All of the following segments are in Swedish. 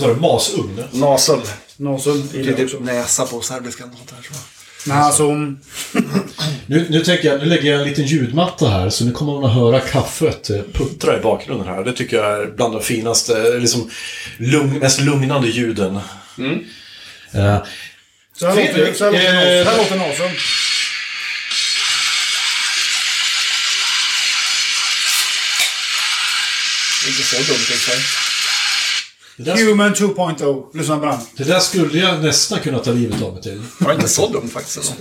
Vad sa du? Masugn? Nasel. Nasel Det är typ också. näsa på serbiskan. och Sånt där. Men alltså, Nu, nu tänker jag, nu lägger jag en liten ljudmatta här så nu kommer man att höra kaffet eh, puttra i bakgrunden här. Det tycker jag är bland de finaste, liksom lugn, mest lugnande ljuden. Eh, så här låter, så här låter, Eh, så här låter Nasel. Inte så dumt i sig. Human 2.0. Lyssna på den. det där skulle jag nästan kunna ta livet av mig till. Det var inte så dumt faktiskt.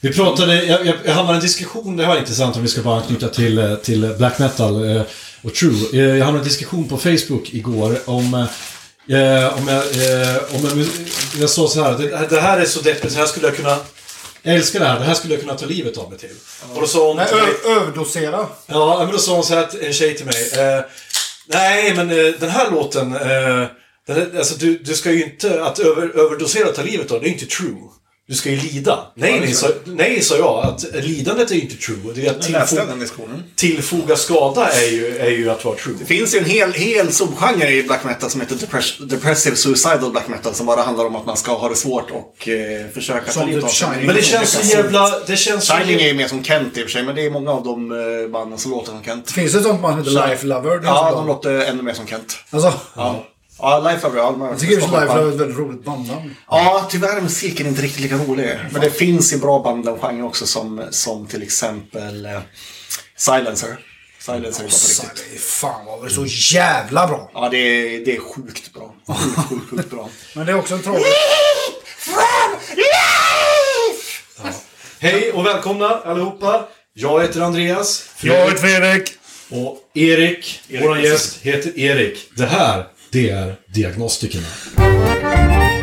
Vi pratade, jag, jag, jag hamnade i en diskussion, det här var intressant om vi ska bara anknyta till, eh, till black metal eh, och true. Eh, Jag hamnade i en diskussion på Facebook igår om eh, om jag, eh, om jag, jag sa så här, det, det här är så deppigt, så här skulle jag kunna jag älskar det här, det här skulle jag kunna ta livet av mig till. Och då sa hon Nej, till mig, ö- överdosera. Ja, men då sa hon så här, en tjej till mig. Eh, Nej, men eh, den här låten, eh, den alltså du, du ska ju inte, att över, överdosera och ta livet av det är inte true. Du ska ju lida. Nej, nej, sa, nej, sa jag. Att lidandet är ju inte true. Det är att tillfo- tillfoga skada är ju, är ju att vara true. Det finns ju en hel, hel subgenre i black metal som heter depress- depressive suicidal black metal. Som bara handlar om att man ska ha det svårt och eh, försöka ta Som livet av sig. Men det känns så jävla... Det känns så Shining är ju mer som Kent i och för sig, men det är många av de eh, banden som låter som Kent. Finns det ett sånt band som heter Life Lover? Ja, de låter ännu mer som Kent. Alltså, Ja, ja Life ja. de har- jag tycker Life är ett väldigt roligt bandnamn. Ja, tyvärr är musiken inte riktigt lika rolig. Men det finns ju bra band den genren också som, som till exempel eh, Silencer. Silencer är bra på Fan, riktigt. det är fan vad det är så jävla bra. Ja, det är, det är sjukt bra. Sjukt, sjukt, sjukt bra. Men det är också en tragisk... Hej och välkomna allihopa. Jag heter Andreas. Jag heter Fredrik. Och Erik, vår gäst, heter Erik. Det här, det är Diagnostikerna.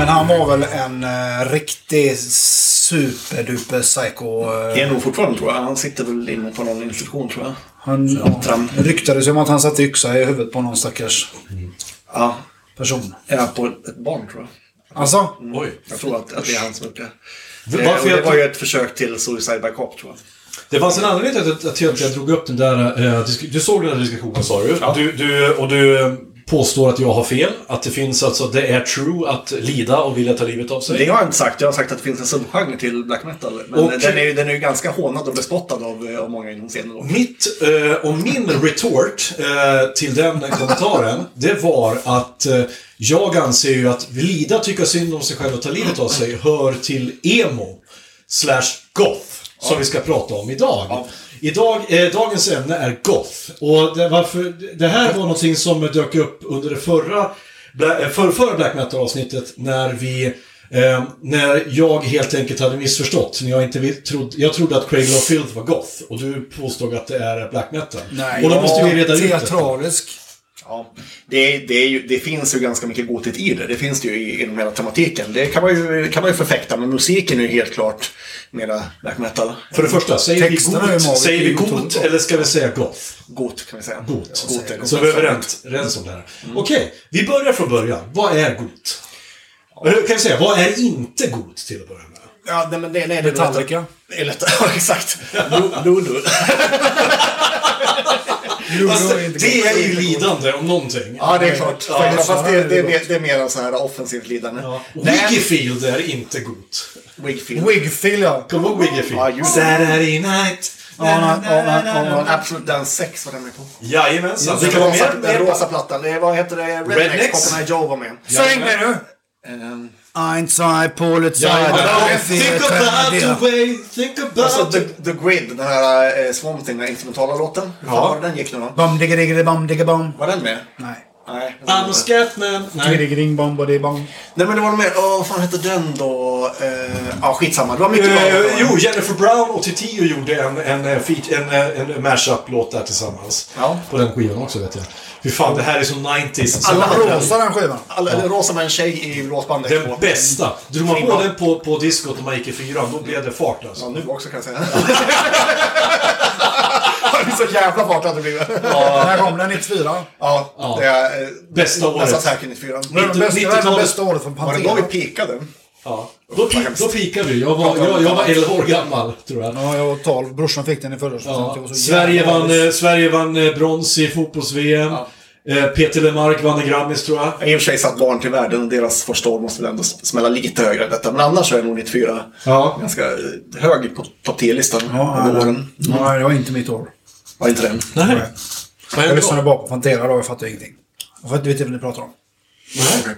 Men han var väl en uh, riktig superduper psycho. eh, Det är nog fortfarande tror jag. Han sitter väl inne på någon institution tror jag. han ja, Tram. ryktades ju om att han satte yxa i huvudet på någon stackars Ja, person. är på ett barn tror jag. Alltså? Oj. Jag tror att, att det är han som gjort det. Varför Eh, det jag- var ju ett försök till Suicide by Cop tror jag. Det fanns en anledning till att, att, jag- att jag drog upp den där... eh, disk- du såg den där diskussionen sa du. Ja. du, du och du eh, påstår att jag har fel. Att det finns alltså, det är true att lida och vilja ta livet av sig. Det har jag inte sagt. Jag har sagt att det finns en subgenre till black metal. Men Och- den, är, ju- den är ju ganska hånad och bespottad av, eh, av många inom scenen. Då. Mitt eh, och min retort eh, till den kommentaren, det var att jag anser ju att lida, tycka synd om sig själv och ta livet av sig hör till emo slash goth, som vi ska prata om idag. Idag, eh, dagens ämne är goth. Och det, varför, det här var någonting som dök upp under det förra, eh, för, förra black metal-avsnittet när vi Eh, när jag helt enkelt hade missförstått. När jag, inte vill, trodde, jag trodde att of Filth var goth och du påstod att det är black metal. Nej, och då måste vi reda ut teatralisk. Ja. Det, det, är ju, det finns ju ganska mycket gotigt i det. Det finns det ju i- inom hela tematiken. Det kan man ju, kan man ju förfäkta, men musiken är ju helt klart mera black metal. För det första, säger vi Texterna är ju got, säger vi got eller ska vi säga goth? Got kan vi säga. Got. Got är det. Så vi är överens överens om det här. Okej, vi börjar från början. Vad är got? Eller Kan vi säga, vad är inte got till att börja med? Ja, nej, men det, nej, det är Metallica. Det är lätt. Ja, exakt. Lu- Lulu. Alltså, det är ju lidande om någonting. Ja, det är klart. Ja, Fast, fast det, det, är mer, det är mer så här offensivt lidande. Ja. Wiggyfield är inte got. Wigfield. Wigfield ja. Kommer du ihåg Wiggyfield? Ja. Saturday night. Absolut Dance 6 var den med på. Jajamensan. Den Det kan vara mer. den rosa plattan. Vad heter det? Rednecks. Rednecks. Joe var med. Säng mig nu! Ein, zwei, Polizei. Ja, drei, think about the way, think Alltså about The, the... the Grid, den här eh, Swamp Thing, den instrumentala låten. Hur fan Ja. var den gick nu då? Bom, digga, digga, bom, digga, bom. Var den med? Nej. Nej. I'm a scatman. Bom, body, bom. Nej men det var nog mer, åh vad fan hette den då? Eh, ja skitsamma, det var mycket bra. Eh, jo, Jennifer Brown och Titiyo gjorde en, en, eh, feat, en, eh, en mashup-låt där tillsammans. Ja. På den skivan också vet jag. Fy fan, det här är som 90s. Så Alla jag- Rosa den skivan. Alla, eller Rosa med en tjej i låtbandet. Den bästa. Drog man på den på, på diskot när man gick i fyran, då blev det fart alltså. Ja, nu också kan jag säga. så jävla fart att det blivit. När kom den? 94? Ja, det är... eh, Bästa året. Nästan säkert 94. Det var det bästa- det var det 90-talet. bästa året för Var det då vi Pantera. pikade? Ja. Då, pi- då pikade vi. Jag var, jag, jag var 11 år gammal, tror jag. Ja, jag var 12. Brorsan fick den i födelsedagspresent. Ja. Sverige, vann, eh, Sverige vann eh, brons i fotbolls-VM. Eh, Peter Lemark vann i Grammis, tror jag. I och för sig satt barn till världen och deras första år måste väl ändå smälla lite högre än detta. Men annars så är nog 94 Ja. ganska eh, hög på topp 10-listan Ja, nej, det var inte mitt år. Var inte den? Nej. Vad Jag hände lyssnade då? bara på Pantera då, jag fattade ingenting. Jag vet inte vad ni pratar om. Nej.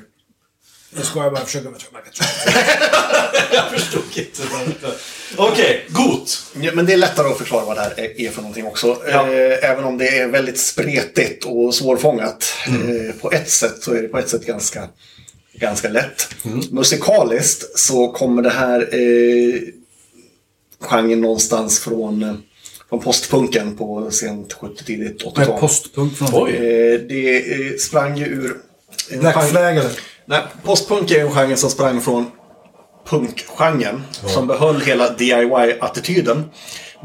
Nu ska jag bara försöka med Jag förstod inte. Okej, Got. Ja, men det är lättare att förklara vad det här är- är för någonting också. Ja. Eh, även om det är väldigt spretigt och svårfångat. Mm. Eh, på ett sätt så är det på ett sätt ganska, ganska lätt. Mm. Musikaliskt så kommer det här eh, genren någonstans från, från postpunken på sent 70 tidigt Vad 80-tal. är postpunk för? Oj. Eh, det eh, sprang ju ur... Black Flag eller? Nej, postpunk är en genre som sprang från punkgenren. Som behöll hela DIY-attityden.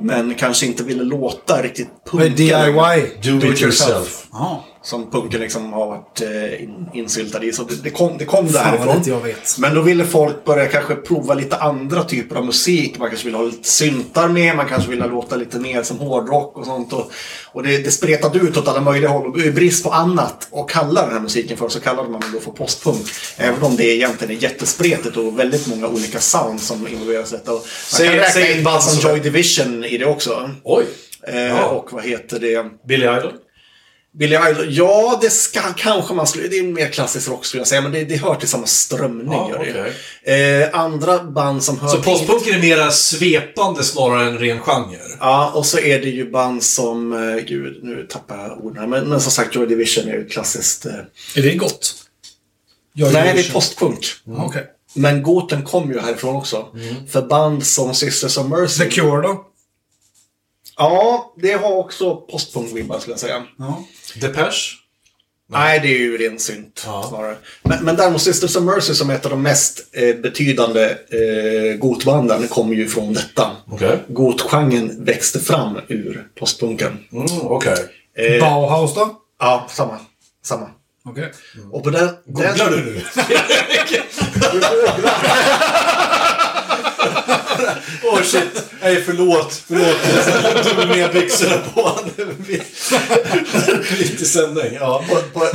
Men kanske inte ville låta riktigt Vad är. DIY? Do it yourself. Ja. Som punken liksom har varit eh, in, insyltad i. Så det, det kom, det kom därifrån. jag vet. Men då ville folk börja kanske prova lite andra typer av musik. Man kanske ville ha lite syntar med, man kanske ville låta lite mer som hårdrock och sånt. Och, och det, det spretade ut åt alla möjliga håll. Och i brist på annat att kalla den här musiken för så kallade man det då för postpunk. Även om det egentligen är jättespretigt och väldigt många olika sound som involveras i detta. Och man Säg- kan räkna in band som- Joy Division i det också. Oj. Eh, Ja. Och vad heter det? Billy Idol. Billy Idol, ja det ska kanske man skulle, det är mer klassisk rock skulle jag säga, men det, det hör till samma strömning. Ja, gör det. eh, andra band som hör Så postpunken är mera svepande snarare än ren genre? Ja, och så är det ju band som, eh, gud nu tappar jag orden här, men, men som sagt Joy Division är ju ett klassiskt... Eh, Är det gott? Jag nej, det är Division. postpunk. Ja, Okej. Men Goten kom ju härifrån också. För band som Sisters of Mercy. The Cure då? Ja, det har också postpunk-vibbar skulle jag säga. Ja. Depeche? Nej, det är ju ren synt Ja. snarare. Men, men däremot Sisters of Mercy som är ett av de mest eh, betydande eh, gotbanden kommer ju från detta. Okej. Gotgenren växte fram ur postpunken. Mm, Okej. Eh, Bauhaus då? ja, samma. Samma. Okej. Och på den... Googlar den, du nu? Åh oh, shit. Nej, förlåt. Förlåt. Jag tog med byxorna på. Lite sändning. Ja. på, på,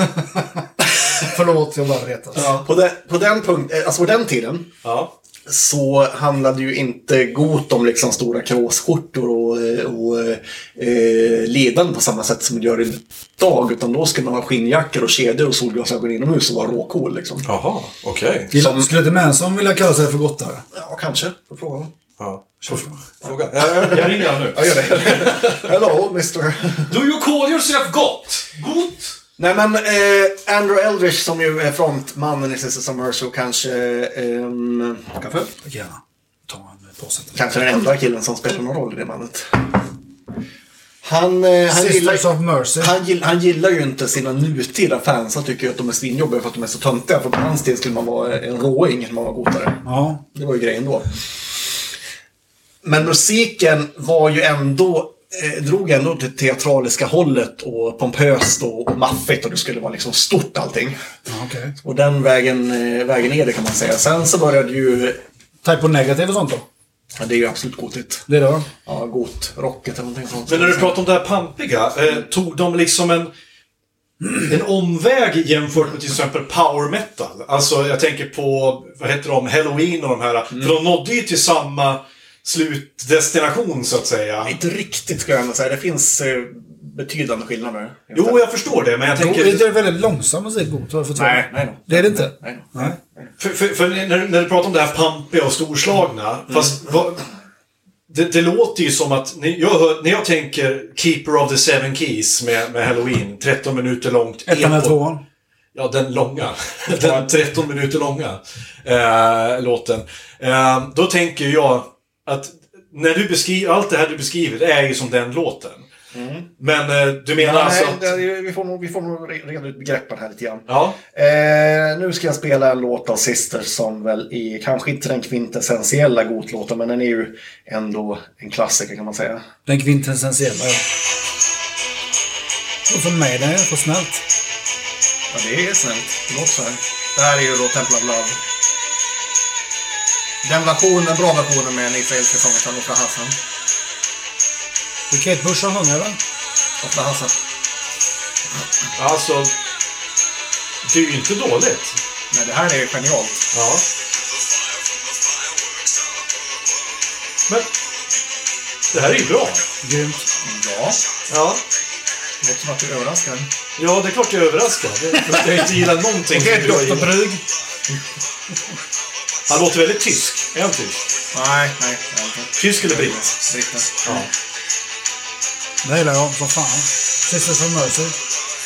Förlåt, jag bara retas. på, den, på den punkt, eh, alltså på den tiden ja. Så handlade ju inte Got om liksom stora kråsskjortor och, och eh, ledande på samma sätt som det gör idag. Utan då skulle man ha skinnjackor och kedjor och solglasögon inomhus och vara råcool liksom. Jaha, okej. Som... Skulle inte Manson vilja kalla sig för gottare? Ja, kanske. Får fråga honom. Ja. Fråga. Jag, ringer honom nu. Ja, gör det. Hello, Mr. Do you call yourself got? Got? Nej men eh, Andrew Eldridge som ju är frontmannen i Sisters of Mercy och kanske, ehm, Kaffe? Gärna. Ta en påse. kanske den enda killen som spelar någon roll i det bandet. Han, eh, han, gillar, Sisters of Mercy. han, gill, han gillar ju inte sina nutida fans. Han tycker ju att de är svinjobbiga för att de är så töntiga. För på hans tid skulle man vara en råing när man var godare. Ja. Det var ju grejen då. Men musiken var ju ändå, eh, drog ändå till teatraliska hållet och pompöst och, och maffigt och det skulle vara liksom stort allting. Okej. Och den vägen, eh, vägen är det kan man säga. Sen så började ju, Type negativ och sånt då? ja, det är ju absolut gotigt. Det då? Ja, got, rocket eller någonting sånt. Men när du pratar om det här pampiga, eh, tog de liksom en, en omväg jämfört med till exempel power metal? Alltså jag tänker på, vad heter de, Halloween och de här. För de nådde ju till samma slutdestination så att säga. Inte riktigt skulle jag ändå säga. Det finns eh, betydande skillnader. Jo, jag förstår det, men jag Tänker... Det är väldigt långsam musik, jag fått Nej, nej då. Det är det inte? Nej, Nej. För, för, för när, när du pratar om det här pampiga och storslagna. Fast vad, det, det låter ju som att, när jag, hör, när jag tänker Keeper of the Seven Keys med, med Halloween, 13 minuter långt. Ettan eller tvåan? Ja, den långa. Den 13 minuter långa eh, låten. Eh, då tänker jag att när du beskriver, allt det här du beskriver är ju som den låten. Men eh, du menar Nej, alltså att... vi får nog, vi får nog re- reda ut begreppen här lite grann. Ja. Eh, nu ska jag spela en låt av Sisters som väl är kanske inte den kvintessentiella Gotlåten, men den är ju ändå en klassiker kan man säga. Den kvintessentiella, ja. Och för mig, det är för snällt. Ja, det är snällt. Det låter så här. Det här är ju då Temple of Love. Den versionen, bra versionen med en israeliska sångerskan Ofra Hassan. Det är Kate Bush som sjunger, eller? Ofra Hassan. Alltså... Det är ju inte dåligt. Nej, det här är genialt. Ja. Men... Det här är ju bra. Grymt. Ja, Ja. det låter som att du är överraskad. Ja, det är klart jag är överraskad. Jag inte gillar någonting Dr. gillat. Brygg. Han låter väldigt tysk. Är han tysk? Nej, nej. Tysk eller britt? Britten. Ja. Det gillar jag som fan. Sisters of Mercy.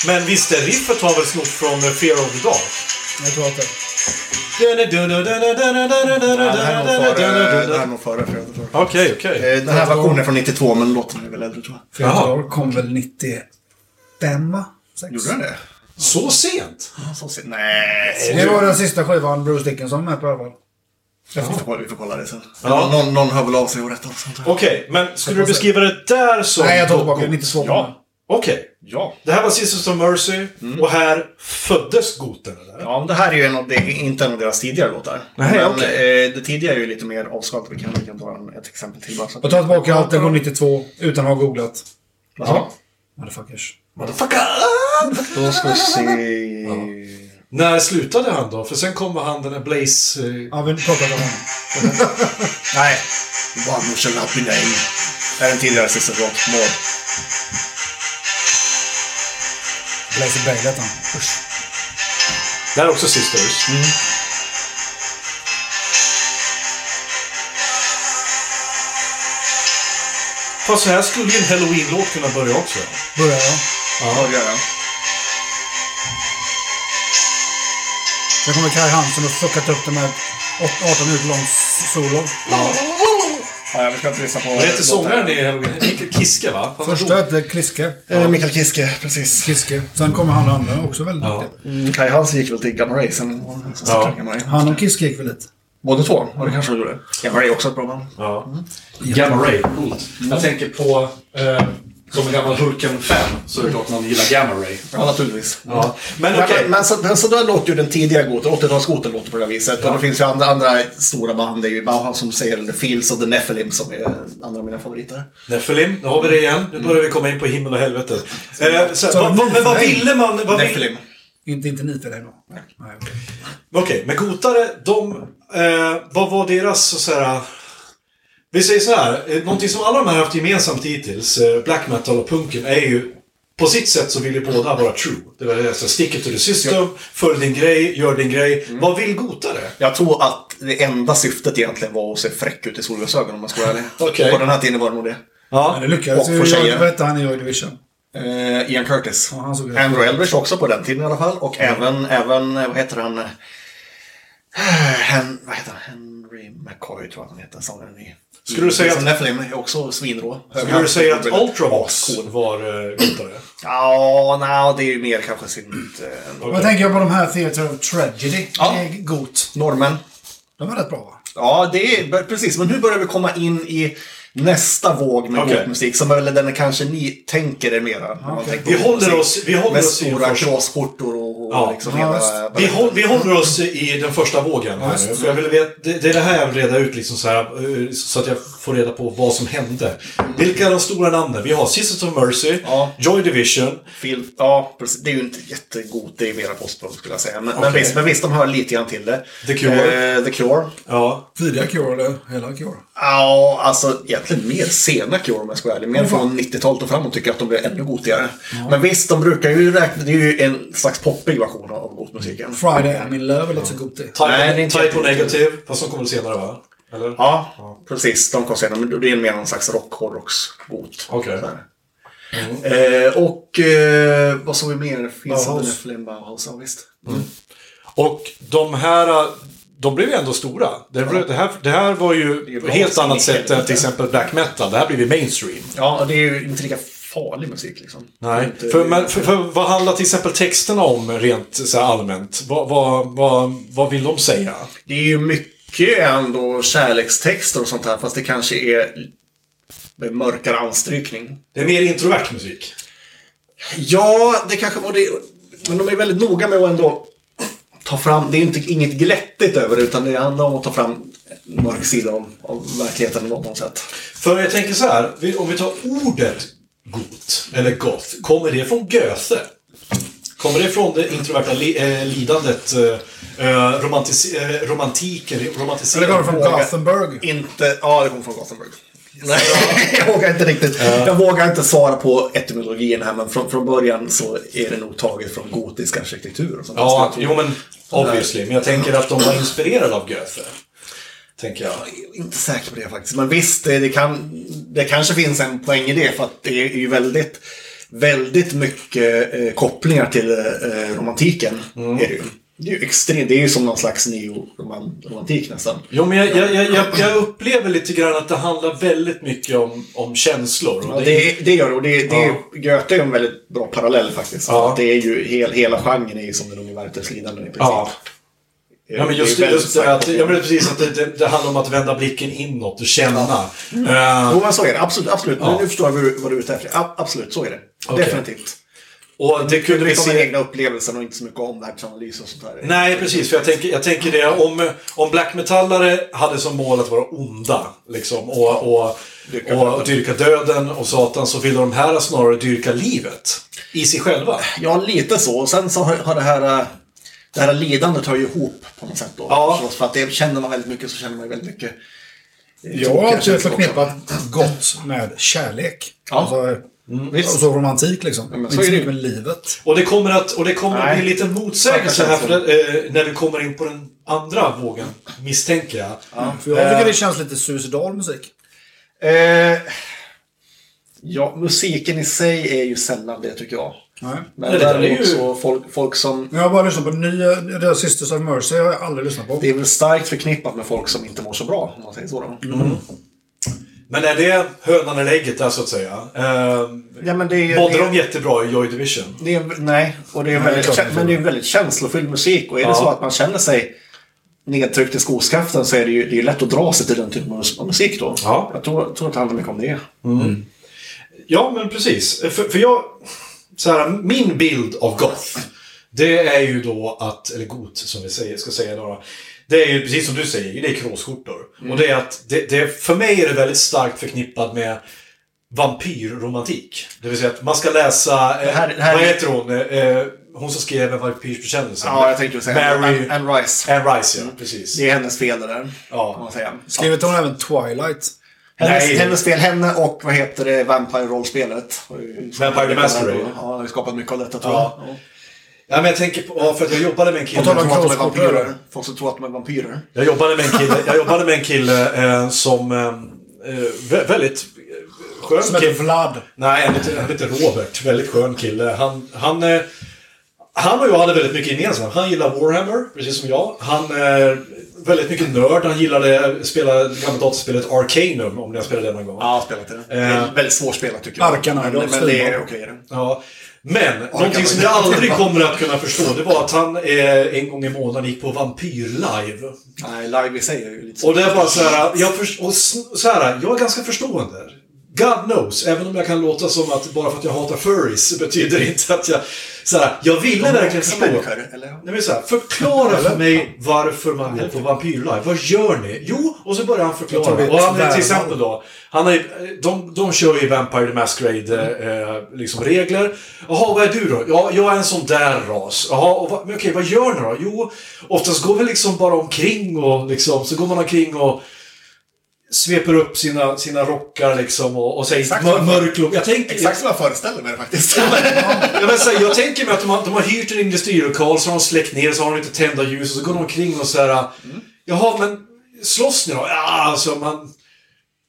Men visst är riffet har väl snott från eh, Fear of the Dark? Jag tror att det. Det här är nog före- Fear of the Dark. Okej, okej. Eh, Den här versionen är från 92, men låten är väl äldre tror jag. Feodor kom väl 95, va? Gjorde den det? Så sent? Så se- Nej. Det var den sista skivan Bruce Dickinson med på i alla fall. Vi får, kolla- vi får kolla det sen. Ja. Någon, någon hör väl av sig och rättar oss. jag. Okej, men skulle du beskriva det där som... Nej, jag tar tillbaka det. 92. Ja. Okej. Ja. Det här var Sisters of Mercy och här föddes goten, eller? Ja, det här är ju en av, det är inte en av deras tidigare låtar. Nej, men okej. eh, det tidigare är ju lite mer avskalat. Vi kan, vi kan ta en, ett exempel till bara. så att- Och ta tillbaka allt, den går 92 utan att ha googlat. Jaha. Motherfuckers. Motherfucker! Då ska vi se... När slutade han då? För sen kommer han den där Blaze... eh, Ja, vi pratar om honom. Nej. One who shall not be named. Det är en tidigare sista låt. More. Blazer Bailey hette han. Det här är också Sisters. Fast så här skulle ju en Halloween-låt kunna börja också. Börjar jag. Ja, det gör jag. Sen kommer Kai Hansen och fuckat upp det med ett 18 minuter långt solo. Ja, vi ska inte lyssna på... Vad heter sångaren i? Mikael Kiske, va? Första hette Kliske. Eh, Mikael Kiske, precis. Kiske. Sen kommer han andra också väldigt Ja. Mm, Kai Hansen gick väl till Gamma Ray sen. Ja. Han och Kiske gick väl dit. Båda två? Ja, det kanske de gjorde. Gamma Ray är också ett bra band. Ja. Gamma Ray, coolt. Jag tänker på... Eh, som en gammal Hulken-fan så är det klart man gillar Gamma Ray. Ja, naturligtvis. Ja. Men Men, okej. men, så, men så där låter ju den tidigare Goten, 80-talsgoten låter på det här viset. Och det finns ju andra, andra stora band, det är ju Bauhaus som säger The Fields och The Nephilim som är andra av mina favoriter. Nephilim, nu har vi det igen. Nu börjar vi komma in på himmel och helvete. Eh, så, Så vad, men vad ville man? Vad Nephilim. Inte, inte ni för det då. Nej. okej. Okej, men Gotare, de... Eh, vad var deras så här... Vi säger så här, eh, någonting som alla de här har haft gemensamt hittills, eh, black metal och punken, är ju... På sitt sätt så vill ju båda vara true. Det var det, så stick it to the system, följ din grej, gör din grej. Vad vill Gotare? Jag tror att det enda syftet egentligen var att se fräck ut i solglasögon om man ska vara ärlig. Okej. På den här tiden var det nog det. Men det lyckades ju. Vad hette han i Joy Division? Eh, Ian Curtis. Ja, Andrew Eldridge också på den tiden i alla fall. Och även, även, eh, vad heter han? Hen, vad heter han? Henry McCoy tror jag han heter. Sångaren i... Skulle du säga att- Nephilim är också svinrå. Skulle du säga att Ultravox var uh, Gotare? Ja, nej, det är ju mer kanske sin... Eh, Vad tänker jag på de här Theatre of Tragedy? Ja. Det är Got. normen. De är rätt bra va? Ja, det är precis. Men nu börjar vi komma in i nästa våg med Okej. musik som är väl den kanske ni tänker er mera. på Vi håller oss- vi håller Med oss i stora första- gråsskjortor och, och Ja. liksom Ja, hela... Vi, håll, vi håller oss i den första vågen. Här nu, för jag vill veta, det, det är det här jag vill reda ut liksom så, här, eh, så att jag får reda på vad som hände. Vilka är de stora namnen? Vi har Sisters of Mercy, Ja. Joy Division. Fil- ja, precis. Det är ju inte jättegott. Det är mera postpunk skulle jag säga. Men, men, Okej. visst, men visst, de hör lite grann till det. The Cure. Eh, The Cure. Ja. Tidiga Cure eller hela Cure? Ja, alltså, ja, egentligen mer sena Cure om jag ska vara ärlig. Mer från 90-talet och framåt tycker jag att de blir ännu gotigare. Men visst, de brukar ju räkna... Det är ju en slags poppig version av gotmusiken. Friday I'm in love är lite så god till. Type, Nej, det är inte type O jätteroligt. Negative, fast som kommer senare va? Eller? Ja, precis. De kom senare. Men det är mer någon slags rock, hårdrocksgot. Okej. Så här. Eh, och eh, vad sa vi mer? Finns det. Nephilim Bauhaus? Ja, visst. Och de här, de blev ju ändå stora. Det, det, här, det här var ju på helt annat sätt än till exempel black metal. Det här blev ju mainstream. Ja, och det är ju inte lika farlig musik liksom. Nej, Inte- för, men, för, för vad handlar till exempel texterna om rent så allmänt? Vad, vad, vad, vad vill de säga? Det är ju mycket ändå kärlekstexter och sånt här, fast det kanske är mörkare anstrykning. Det är mer introvert musik. Ja, det kanske var det. Men de är väldigt noga med att ändå ta fram, det är inte inget glättigt över det, utan det handlar om att ta fram en mörk sida av, av verkligheten på något sätt. För jag tänker så här, om vi tar ordet got, eller goth, kommer det från Goethe? Kommer det från det introverta li, eh, lidandet, eh, eh, romantis, eh, romantiken, Eller romantiseringen? kommer det från Gothenburg? Inte, ja det kommer från Gothenburg. Nej, jag vågar inte riktigt. Jag vågar inte svara på etymologin här, men från, från början så är det nog taget från gotisk arkitektur. Och sånt. Ja, jo men obviously. Men jag tänker att de var inspirerade av Goethe. Tänker jag. är inte säker på det faktiskt. Men visst, det, kan, det kanske finns en poäng i det. För att det är ju väldigt, väldigt mycket eh, kopplingar till eh, romantiken. Är det, ju. Det är ju extremt. Det är ju som någon slags neoromantik nästan. Jo, men jag, jag, jag, jag, upplever lite grann att det handlar väldigt mycket om, om känslor. Ja, det, det gör det. Och det, det Ja. Goethe är ju en väldigt bra parallell faktiskt. Ja. Det är ju, hel, hela genren är ju som den unge Werthers lidande i princip. Ja. Ja, men just, Det just det, att, ja, men precis att det, det, det handlar om att vända blicken inåt och känna. Eh, Jo, men så är det. Absolut. absolut. Ja. Nu förstår jag vad du- vad du är ute efter. Absolut, så är det. Okej. Definitivt. Och det kunde vi Det som den se... egna upplevelsen och inte så mycket omvärldsanalys och sånt där. Nej, precis. För jag tänker, jag tänker det, om, om black metallare hade som mål att vara onda, liksom, och, och, Dyrka och, och dyrka döden och satan, så vill de här snarare dyrka livet. I sig själva. Ja, lite så. Och sen så har, det här... äh, Det här lidandet hör ju ihop på något sätt då. Ja. För att det känner man väldigt mycket så känner man väldigt mycket... eh, Jag har alltid förknippat gott med kärlek. Ja. Alltså, Visst. och så romantik liksom. men inte så är det med livet. Och det kommer att, och det kommer att bli en liten motsägelse här för det, eh, när vi kommer in på den andra vågen, misstänker jag. För jag tycker Eh. det känns lite suicidal musik. Eh, ja, musiken i sig är ju sällan det tycker jag. Nej. Men Nej, det är ju- så folk, folk som... Jag har bara lyssnat på nya, det Sisters of Mercy har jag aldrig lyssnat på. Det är väl starkt förknippat med folk som inte mår så bra, om man säger så. Då. Men är det hönan eller ägget där så att säga? Eh, Ja, men det är, Mådde det, de jättebra i Joy Division? det är, nej, och det är, Nej, väldigt, det är men det är väldigt känslofylld musik. Och är Ja. det så att man känner sig nedtryckt i skoskaften så är det ju, det är lätt att dra sig till den typen av musik då. Ja. Jag tror, tror att det handlar mycket om det. Ja, men precis. För, för jag... Så här, min bild av goth, det är ju då att, eller got som vi säger, ska säga då. Det är ju precis som du säger, det är kråsskjortor. Och det är att, det, det, för mig är det väldigt starkt förknippat med vampyrromantik. Det vill säga att man ska läsa, eh, här- här vad är- heter hon? Eh, Eh, hon som skrev En vampyrs bekännelse. Ja, jag tänkte säga Mary... Anne, Anne Rice. Anne Rice, ja. Precis. Det är hennes fel det där. Ja. Säga. Skrivit hon även Twilight? Hennes, Nej. hennes fel. Henne och vad heter det, Vampire-rollspelet. Vampire the Masquerade. Ja, har skapat mycket av detta tror Ja. jag. Ja, men jag tänker på, ja, för att jag jobbade med en kille. Och talar om Folk som är vampyrer. Folk som tror att de är vampyrer. Jag jobbade med en kille, jag jobbade med en kille eh, som... Eh, eh, vä- väldigt eh, skön Som kille. Vlad. Nej, han heter, heter Robert. Väldigt skön kille. Han, han, eh, han och jag hade väldigt mycket gemensamt. Han gillar Warhammer, precis som jag. Han är väldigt mycket nörd. Han gillade att spela gamla datorspelet Arcanum, om ni har spelat det någon gång. Ja, spelat det. Eh. väldigt svårspelat tycker jag. Arkan men, Idol, men det är okej. det. Ja. Men, någonting som jag aldrig kommer att kunna förstå, det var att han eh, en gång i månaden gick på Vampyr-live. Nej, live i sig är ju lite så. Och det är bara så här, jag, för, och så här, jag är ganska förstående. God knows, även om jag kan låta som att bara för att jag hatar furries betyder inte att jag... Så här, jag ville verkligen människor, eller? Nej, men så här, förklara för mig varför man går på Vampyrlive. Vad gör ni? Jo, och så börjar han förklara. Och han är till exempel då, han är, de, de kör ju Vampire the Masquerade eh, liksom regler. Jaha, vad är du då? Ja, jag är en sån där ras. Jaha, och vad, men okej, vad gör ni då? Jo, oftast går vi liksom bara omkring och liksom, så går man omkring och sveper upp sina, sina rockar liksom och, och säger Exakt mör, vad- mörklok. Jag tänker... Exakt som jag föreställer mig det faktiskt. Ja, men så här, jag tänker mig att de har, de har hyrt en industrilokal, så har de släckt ner, så har de lite tända ljus och så går de omkring och så här. Jaha, men slåss ni då? Ja, alltså man...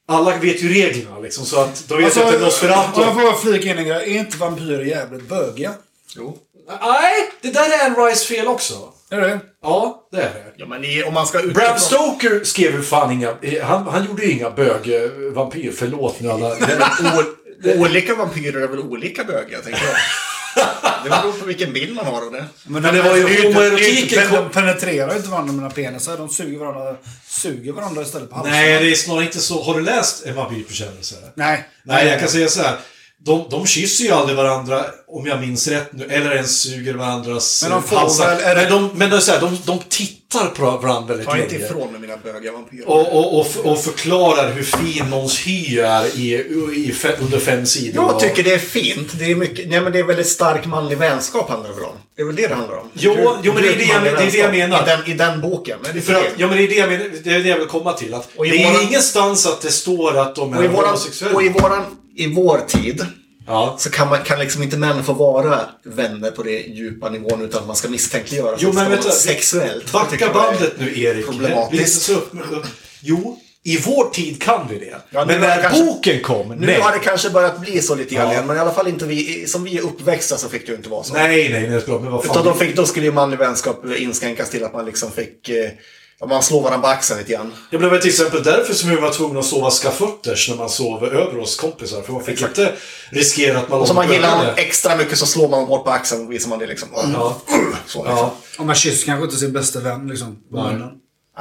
Alla vet ju reglerna liksom, så att de vet Alltså, att det är Nosferatu. jag får flika in en grej. Är inte vampyrer jävligt bögiga? jo. Nej, det där är Anne Rice fel också. Är det Ja, det är det. Ja, men i, om man ska utgå Bram Stoker skrev ju fan inga... Han, han gjorde ju inga bög-vampyr. Förlåt nu alla... Olika vampyrer är väl olika bögiga, tänker jag. Det beror på vilken bild man har av det. Men, det var ju homoerotiken De penetrerar ju inte varandra med penisar. De suger varandra, suger varandra istället på halsen. Nej, det är snarare inte så. Har du läst En vampyrbekännelse? Nej. Nej, jag kan säga så här. De, de kysser ju aldrig varandra, om jag minns rätt nu, eller ens suger varandras Men de får eh, halsar. väl- är det- Men, de, men det är så här, de, de tittar på varandra väldigt Ta inte länge. ifrån med mina vampyrer. Och, och, och, och förklarar hur fin någons hy är i, i, under fem sidor. Jag tycker det är fint. Det är, mycket, nej, men det är väldigt stark manlig vänskap handlar det väl om? Det är väl det det handlar om? Jo, Djup- jo, men det är det jag- det är det jag menar. I den, I den boken. Men det är För att, ja men det är det jag, menar, det är det jag vill komma till. Att det är våran- ingenstans att det står att de är och, i våran, homosexuella. och i, våran, i vår tid Ja. så kan, man, kan liksom inte män få vara vänner på det djupa nivån utan att man ska misstänkliggöra. Jo, men vänta. Sexuellt. Backa bandet nu Erik. Problematiskt. Jo, i vår tid kan vi det. Ja, men när kanske- boken kom, Nu nej. har det kanske börjat bli så lite grann Ja. igen, men i alla fall inte vi, som vi är uppväxta så fick det ju inte vara så. Nej, nej, nej, men vad fan. Utan då, fick, då skulle ju manlig vänskap inskränkas till att man liksom fick, eh, man slår varandra på axeln lite grann. Det blev till exempel därför som vi var tvungna att sova skafötters när man sov över hos kompisar. För man fick inte riskera att man Och låg man gillar någon extra mycket så slår man bort på axeln och visar man det liksom. Ja. Så liksom. Ja. Om man kysser kanske inte sin bästa vän liksom, på Nej. munnen.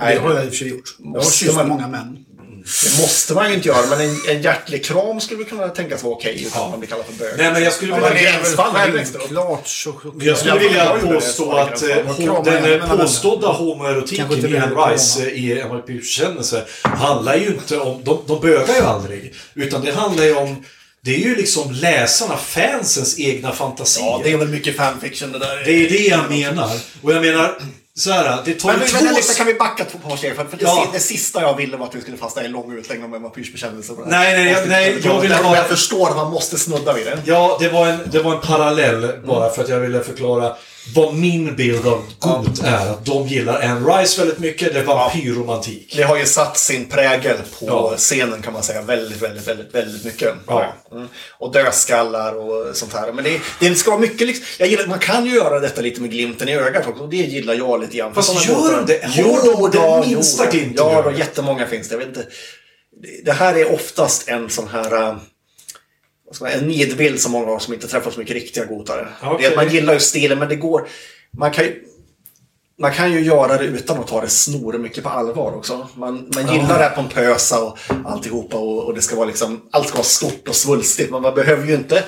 Nej. Det har jag i och för sig gjort. Jag har kysst många män. Det måste man ju inte göra, men en, en hjärtlig kram skulle väl kunna tänkas vara okej utan Ja. att man blir kallad för bög. Nej, men jag skulle Ja, vilja... Självklart så... Jag skulle vilja påstå att eh, den eh, påstådda homoerotiken i Anne Rice eh, i bekännelse handlar ju inte om... De, de bögar ju aldrig. Utan det handlar ju om... Det är ju liksom läsarna, fansens egna fantasier. Ja, det är väl mycket fanfiction det där. Det är det jag menar. Och jag menar, så här, det tar Men två... men, kan vi backa två par steg? För, för det, Ja. det sista jag ville var att vi skulle fastna i en lång utläggning om en vampyrsbekännelse. Nej, nej, jag- nej, jag ville bara- Jag förstår att man måste snudda vid det. Ja, det var, en, det var en parallell bara för att jag ville förklara vad min bild av Got är. Att de gillar Anne Rice väldigt mycket. Det är vampyrromantik. Det har ju satt sin prägel på Ja. scenen kan man säga väldigt, väldigt, väldigt, väldigt mycket. Ja. Mm. Och dödskallar och sånt här. Men det, det ska vara mycket liksom, jag gillar, Man kan ju göra detta lite med glimten i ögat också. Och det gillar jag lite grann. Fast gör de det? Jo, Har de den minsta jo, glimten Ja, då, jättemånga finns det. Jag vet inte. Det- Det här är oftast en sån här... En nidbild som många har som inte träffar så mycket riktiga gotare. Det är att man gillar ju stilen, men det går... Man kan ju, man kan ju göra det utan att ta det snor mycket på allvar också. Man, man gillar det här pompösa och alltihopa och, och det ska vara liksom, allt ska vara stort och svulstigt. Men man behöver ju inte,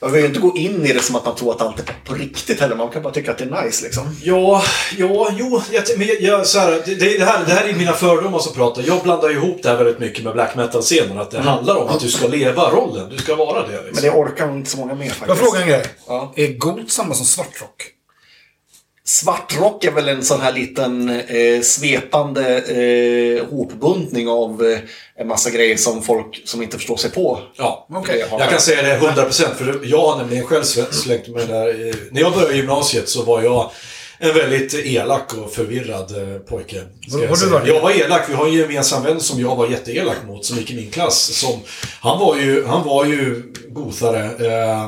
man behöver ju inte gå in i det som att man tror att allt är på riktigt heller. Man kan bara tycka att det är nice liksom. Ja, ja, jo, jag, men jag- så här, det, det, här, det här är mina fördomar som pratar. Jag blandar ihop det här väldigt mycket med black metal-scenen. Att det handlar om att du ska leva rollen. Du ska vara det. Liksom. Men det orkar inte så många med faktiskt. Jag frågar en grej. Ja. Är god samma som svartrock? Svartrock är väl en sån här liten eh, svepande eh, hopbuntning av eh, en massa grejer som folk som inte förstår sig på. Ja, Okej, jag har- jag kan säga det 100% för jag har nämligen själv slängt mig där. i- När jag började gymnasiet så var jag en väldigt elak och förvirrad eh, pojke. jag Jag var elak. Vi har en gemensam vän som jag var jätteelak mot som gick i min klass. Som, han, var ju, han var ju gothare. Eh,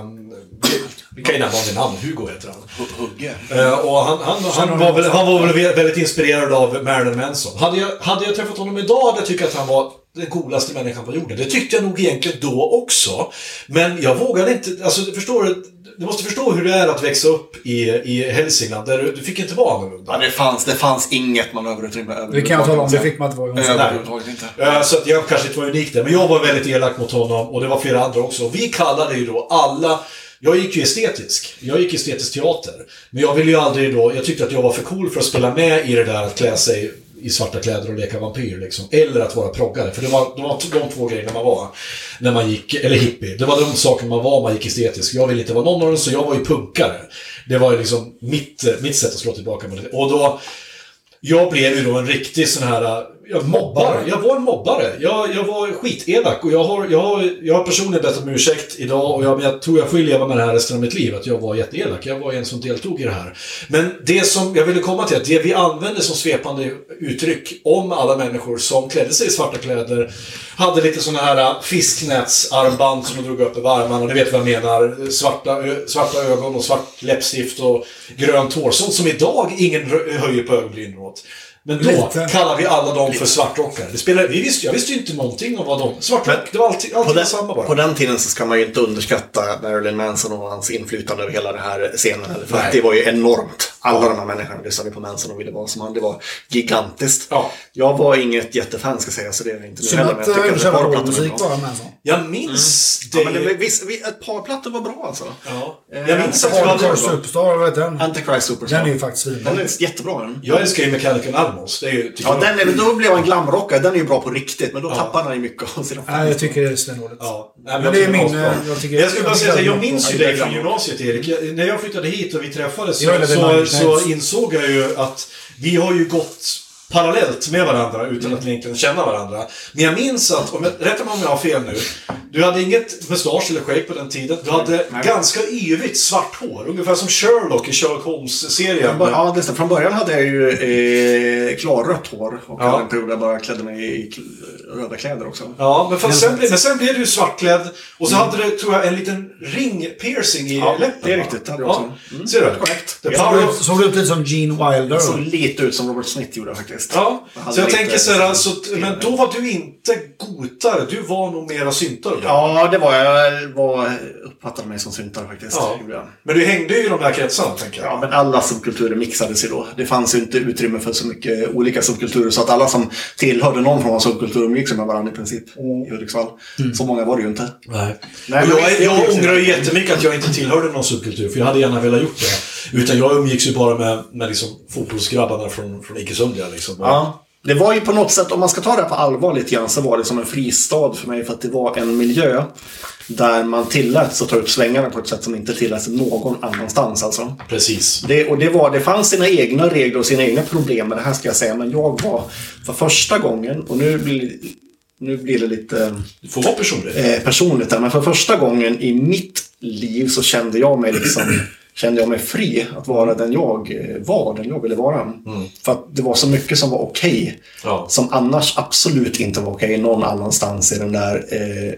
vi- kan ju nämna honom namn. Hugo heter han. Hugge. Eh, och han, han, han, var väl, han var väl väldigt inspirerad av Marilyn Manson. Hade jag, hade jag träffat honom idag hade jag tyckt att han var den coolaste människan på jorden. Det tyckte jag nog egentligen då också. Men jag vågade inte, alltså förstår du? Du måste förstå hur det är att växa upp i, i Hälsingland. Där du, du fick inte vara annorlunda. Ja, det fanns, det fanns inget manöverutrymme Det kan jag tala om. Det fick man inte vara. Överhuvudtaget inte. Eh, Så att jag kanske inte var unik där. Men jag var väldigt elak mot honom och det var flera andra också. Vi kallade ju då alla... Jag gick ju estetisk. Jag gick estetisk teater. Men jag ville ju aldrig då... Jag tyckte att jag var för cool för att spela med i det där att klä sig i svarta kläder och leka vampyr liksom. Eller att vara proggare. För det var, det var de två grejerna man var. När man gick... Eller hippie. Det var de sakerna man var om man gick estetisk. Jag ville inte vara någon av dem så jag var ju punkare. Det var ju liksom mitt, mitt sätt att slå tillbaka. Och då... Jag blev ju då en riktig sån här jag mobbare. Jag var en mobbare. Jag, jag var skitelak och jag har, jag, har, jag har personligen bett om ursäkt idag och jag, jag tror jag får leva med det här resten av mitt liv. Att jag var jätteelak. Jag var en som deltog i det här. Men det som jag ville komma till, att det vi använde som svepande uttryck om alla människor som klädde sig i svarta kläder, hade lite sådana här äh, fisknätsarmband som de drog upp över armarna. Ni vet vad jag menar. Svarta, svarta ögon och svart läppstift och grönt hår. Sånt som idag ingen höjer på ögonbrynen åt. Men då Lite. kallar vi alla dem för svartrockare. Det spelar, vi visste, jag visste ju inte någonting om vad de... Svartrock, det var alltid, alltid På den, samma bara. på den tiden så ska man ju inte underskatta Marilyn Manson och hans inflytande över hela den här scenen. För det var ju enormt. Alla de här människorna lyssnade på Manson och ville vara som han. Det var gigantiskt. Ja. Jag var inget jättefan ska jag säga, så det är inte nu heller. Men att jag tycker uh, att ett par plattor musik var bra. Jag minns Ja, men det, det... var- visst, vi- ett par plattor var bra alltså. Ja. Eh, Jag minns att vi Hardcore hade... Superstar, vad heter den? Antichrist Superstar. Den är ju faktiskt svinbra. Den är jättebra den. Jag älskar ju Mechanical Animals. Det är ju... Ja, jag- den är, då blev han glamrockare. Den är ju bra på riktigt, men då tappar han ju mycket av sina Nej, jag tycker det är svindåligt. Ja. Nej, Men det är min... eh, var bra. Jag, tycker, Jag skulle bara säga att jag minns ju Ja, dig det från gymnasiet Erik. När jag flyttade hit och vi träffades så, så, insåg jag ju att vi har ju gått parallellt med varandra utan att egentligen känna varandra. Men jag minns att, om jag, rätta mig om jag har fel nu, du hade inget mustasch eller skägg på den tiden. Du hade ganska yvigt svart hår, ungefär som Sherlock i Sherlock Holmes-serien. Ja, stämmer. Från början hade jag ju eh, klarrött hår. Och Ja. hade en period där jag bara klädde mig i röda kläder också. Ja, men, fast sen, blev- men sen blev du svartklädd och så hade du, tror jag, en liten ring-piercing i Ja, läppen. det är riktigt. Det hade jag Ja, också. Mm. ser du? Korrekt. Såg du ut lite som Gene Wilder? Såg lite ut som Robert Smith gjorde faktiskt. Ja, hade så jag tänker så här, alltså, men då var du inte gotare, du var nog mera syntare då. Ja, det var jag. Jag var, uppfattade mig som syntare faktiskt. Ja. Men du hängde ju i de här kretsarna, tänker jag. Ja, men alla subkulturer mixades ju då. Det fanns ju inte utrymme för så mycket olika subkulturer. Så att alla som tillhörde någon form av subkultur umgicks med varandra i princip i Hudiksvall. Så många var det ju inte. Nej. Nej, men jag, ångrar ju jättemycket att jag inte tillhörde någon subkultur, för jag hade gärna velat gjort det. Utan jag umgicks ju bara med, med liksom fotbollsgrabbarna från, från Ike-Sundja. Liksom. Ja. Det var ju på något sätt, om man ska ta det här på allvar lite grann, så var det som en fristad för mig. För att det var en miljö där man tilläts att ta upp svängarna på ett sätt som inte tilläts någon annanstans. Alltså. Precis. Det, och det, var, det fanns sina egna regler och sina egna problem med det här ska jag säga. Men jag var för första gången, och nu blir, nu blir det lite Du får vara personlig. eh, personligt där, men för första gången i mitt liv så kände jag mig liksom Kände jag mig fri att vara den jag eh, var, den jag ville vara. För att det var så mycket som var okej. Ja. Som annars absolut inte var okej någon annanstans i den där eh,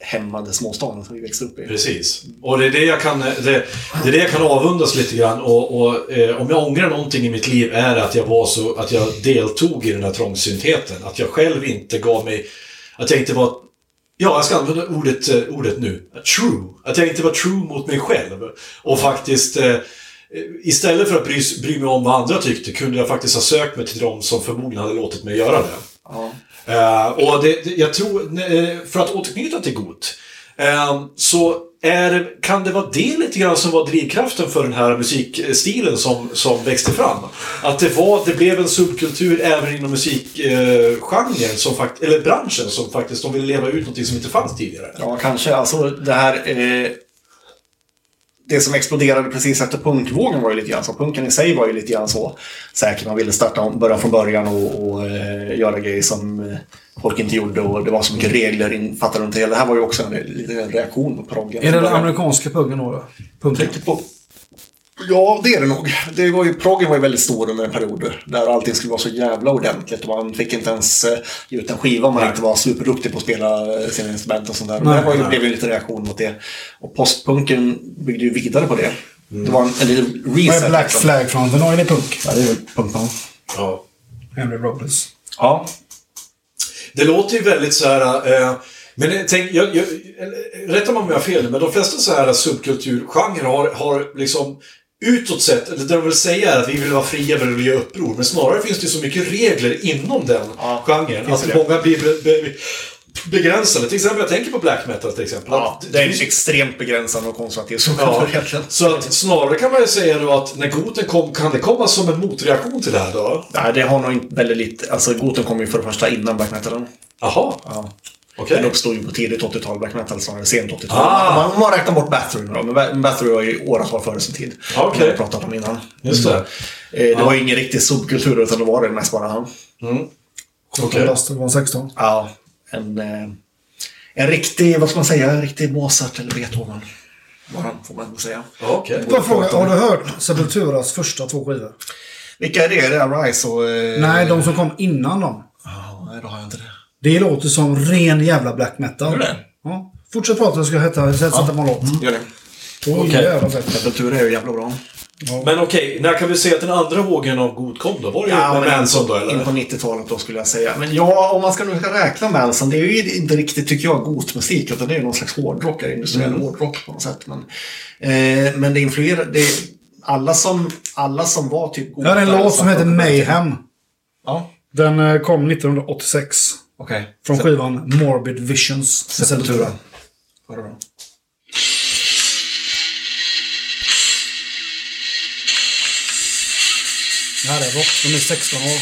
hämmade småstaden som vi växte upp i. Precis. Och det är det jag kan, det, det är det jag kan avundas lite grann. Och, och eh, om jag ångrar någonting i mitt liv är att jag var så, att jag deltog i den här trångsyntheten. Att jag själv inte gav mig, att jag inte var, ja jag ska använda ordet, eh, ordet nu, true. Att jag inte var true mot mig själv. Och faktiskt, eh, istället för att bry, bry mig om vad andra tyckte, kunde jag faktiskt ha sökt mig till de som förmodligen hade låtit mig göra det. Ja. Eh, och det, det, jag tror, för att återknyta till GOT, eh, så är, kan det vara det lite grann som var drivkraften för den här musikstilen som, som växte fram? Att det, var, det blev en subkultur även inom musikgenren, som fakt, eller branschen, som faktiskt de ville leva ut något som inte fanns tidigare. Ja, kanske. Alltså det här... Eh, det som exploderade precis efter punkvågen var ju lite grann så. Punken i sig var ju lite grann så. Säkert man ville starta om, börja från början och, och eh, göra grejer som eh, folk inte gjorde. Och det var så mycket regler infattade runt det hela. Det här var ju också en liten reaktion på proggen. Är det från den amerikanska puggen då? då? På- Ja, det är det nog. Det var ju, proggen var ju väldigt stor under en period där allting skulle vara så jävla ordentligt. Och man fick inte ens eh, ge ut en skiva om man Nej. inte var superduktig på att spela eh, sina instrument och sånt där. Nej, det var ju, blev ju lite reaktion mot det. Och postpunken byggde ju vidare på det. Det var en, en liten Vad reset. är Black liksom. Flag-fronten? då? Är det punk? Ja, det är punkband. Ja. Henry Rollins. Ja. Det låter ju väldigt så här... Eh, men jag tänk, jag, jag, rätta mig om jag har fel, men de flesta så här subkulturgenrer har, har liksom utåt sett, eller det de vill säga är att vi vill vara fria, vi vill göra uppror. Men snarare finns det så mycket regler inom den Ja, genren att det. många blir be, begränsade. Till exempel, jag tänker på black metal till exempel. ja, Att det är ju extremt begränsande och konservativ som Ja, egentligen. så att snarare kan man ju säga då att när goten kom, kan det komma som en motreaktion till det här då? Nej, det har nog inte väldigt lite... Alltså, Goten kom ju för det första innan black metalen. Jaha, Ja. okej. Den uppstod ju på tidigt 80-tal, black metal snarare sent 80-tal. Ah. Man, man räknar bort Bathory då. Men Ba- Bathory var ju åratal före sin tid. Ah, okej. Det har jag pratat om innan. Just det. Eh, det var ju ingen riktig subkultur utan det var det mest bara han. 17 Okej. bast, det var 16. Ja, en, eh, en riktig, vad ska man säga, en riktig Mozart eller Beethoven. Bara, får man säga. Okej. Bara fråga, har du hört Sepulturas första två skivor? Vilka är det? Är det Arise och... Eh, Nej, de som kom innan dem. Ja, nej, då har jag inte det. Det låter som ren jävla black metal. Gör det? Ja. Fortsätt prata, jag ska heta, sätta på en låt. Gör det. Åh, Okej. jävla fett. Sepultura är ju jävla bra. Men okej, när kan vi se att den andra vågen av god kom då? Var det Ja, med men Manson då in på eller? 90-talet då skulle jag säga. Men ja, om man ska nu räkna Manson, det är ju inte riktigt, tycker jag, gotmusik. Utan det är någon slags hårdrock, eller industriell Mm. hårdrock på något sätt. Men, eh, men det influerar, det, alla, som, alla som var typ Jag har en låt som heter Mayhem. Ja, Den eh, kom 1986. okej. Från skivan Morbid Visions. Sepultura. Var det bra? Det här är rock. De är 16 år.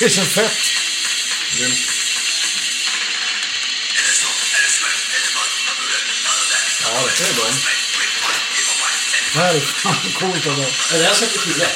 Det känns fett. Ja, det är bra. Det här är fan coolt. Är det här 64?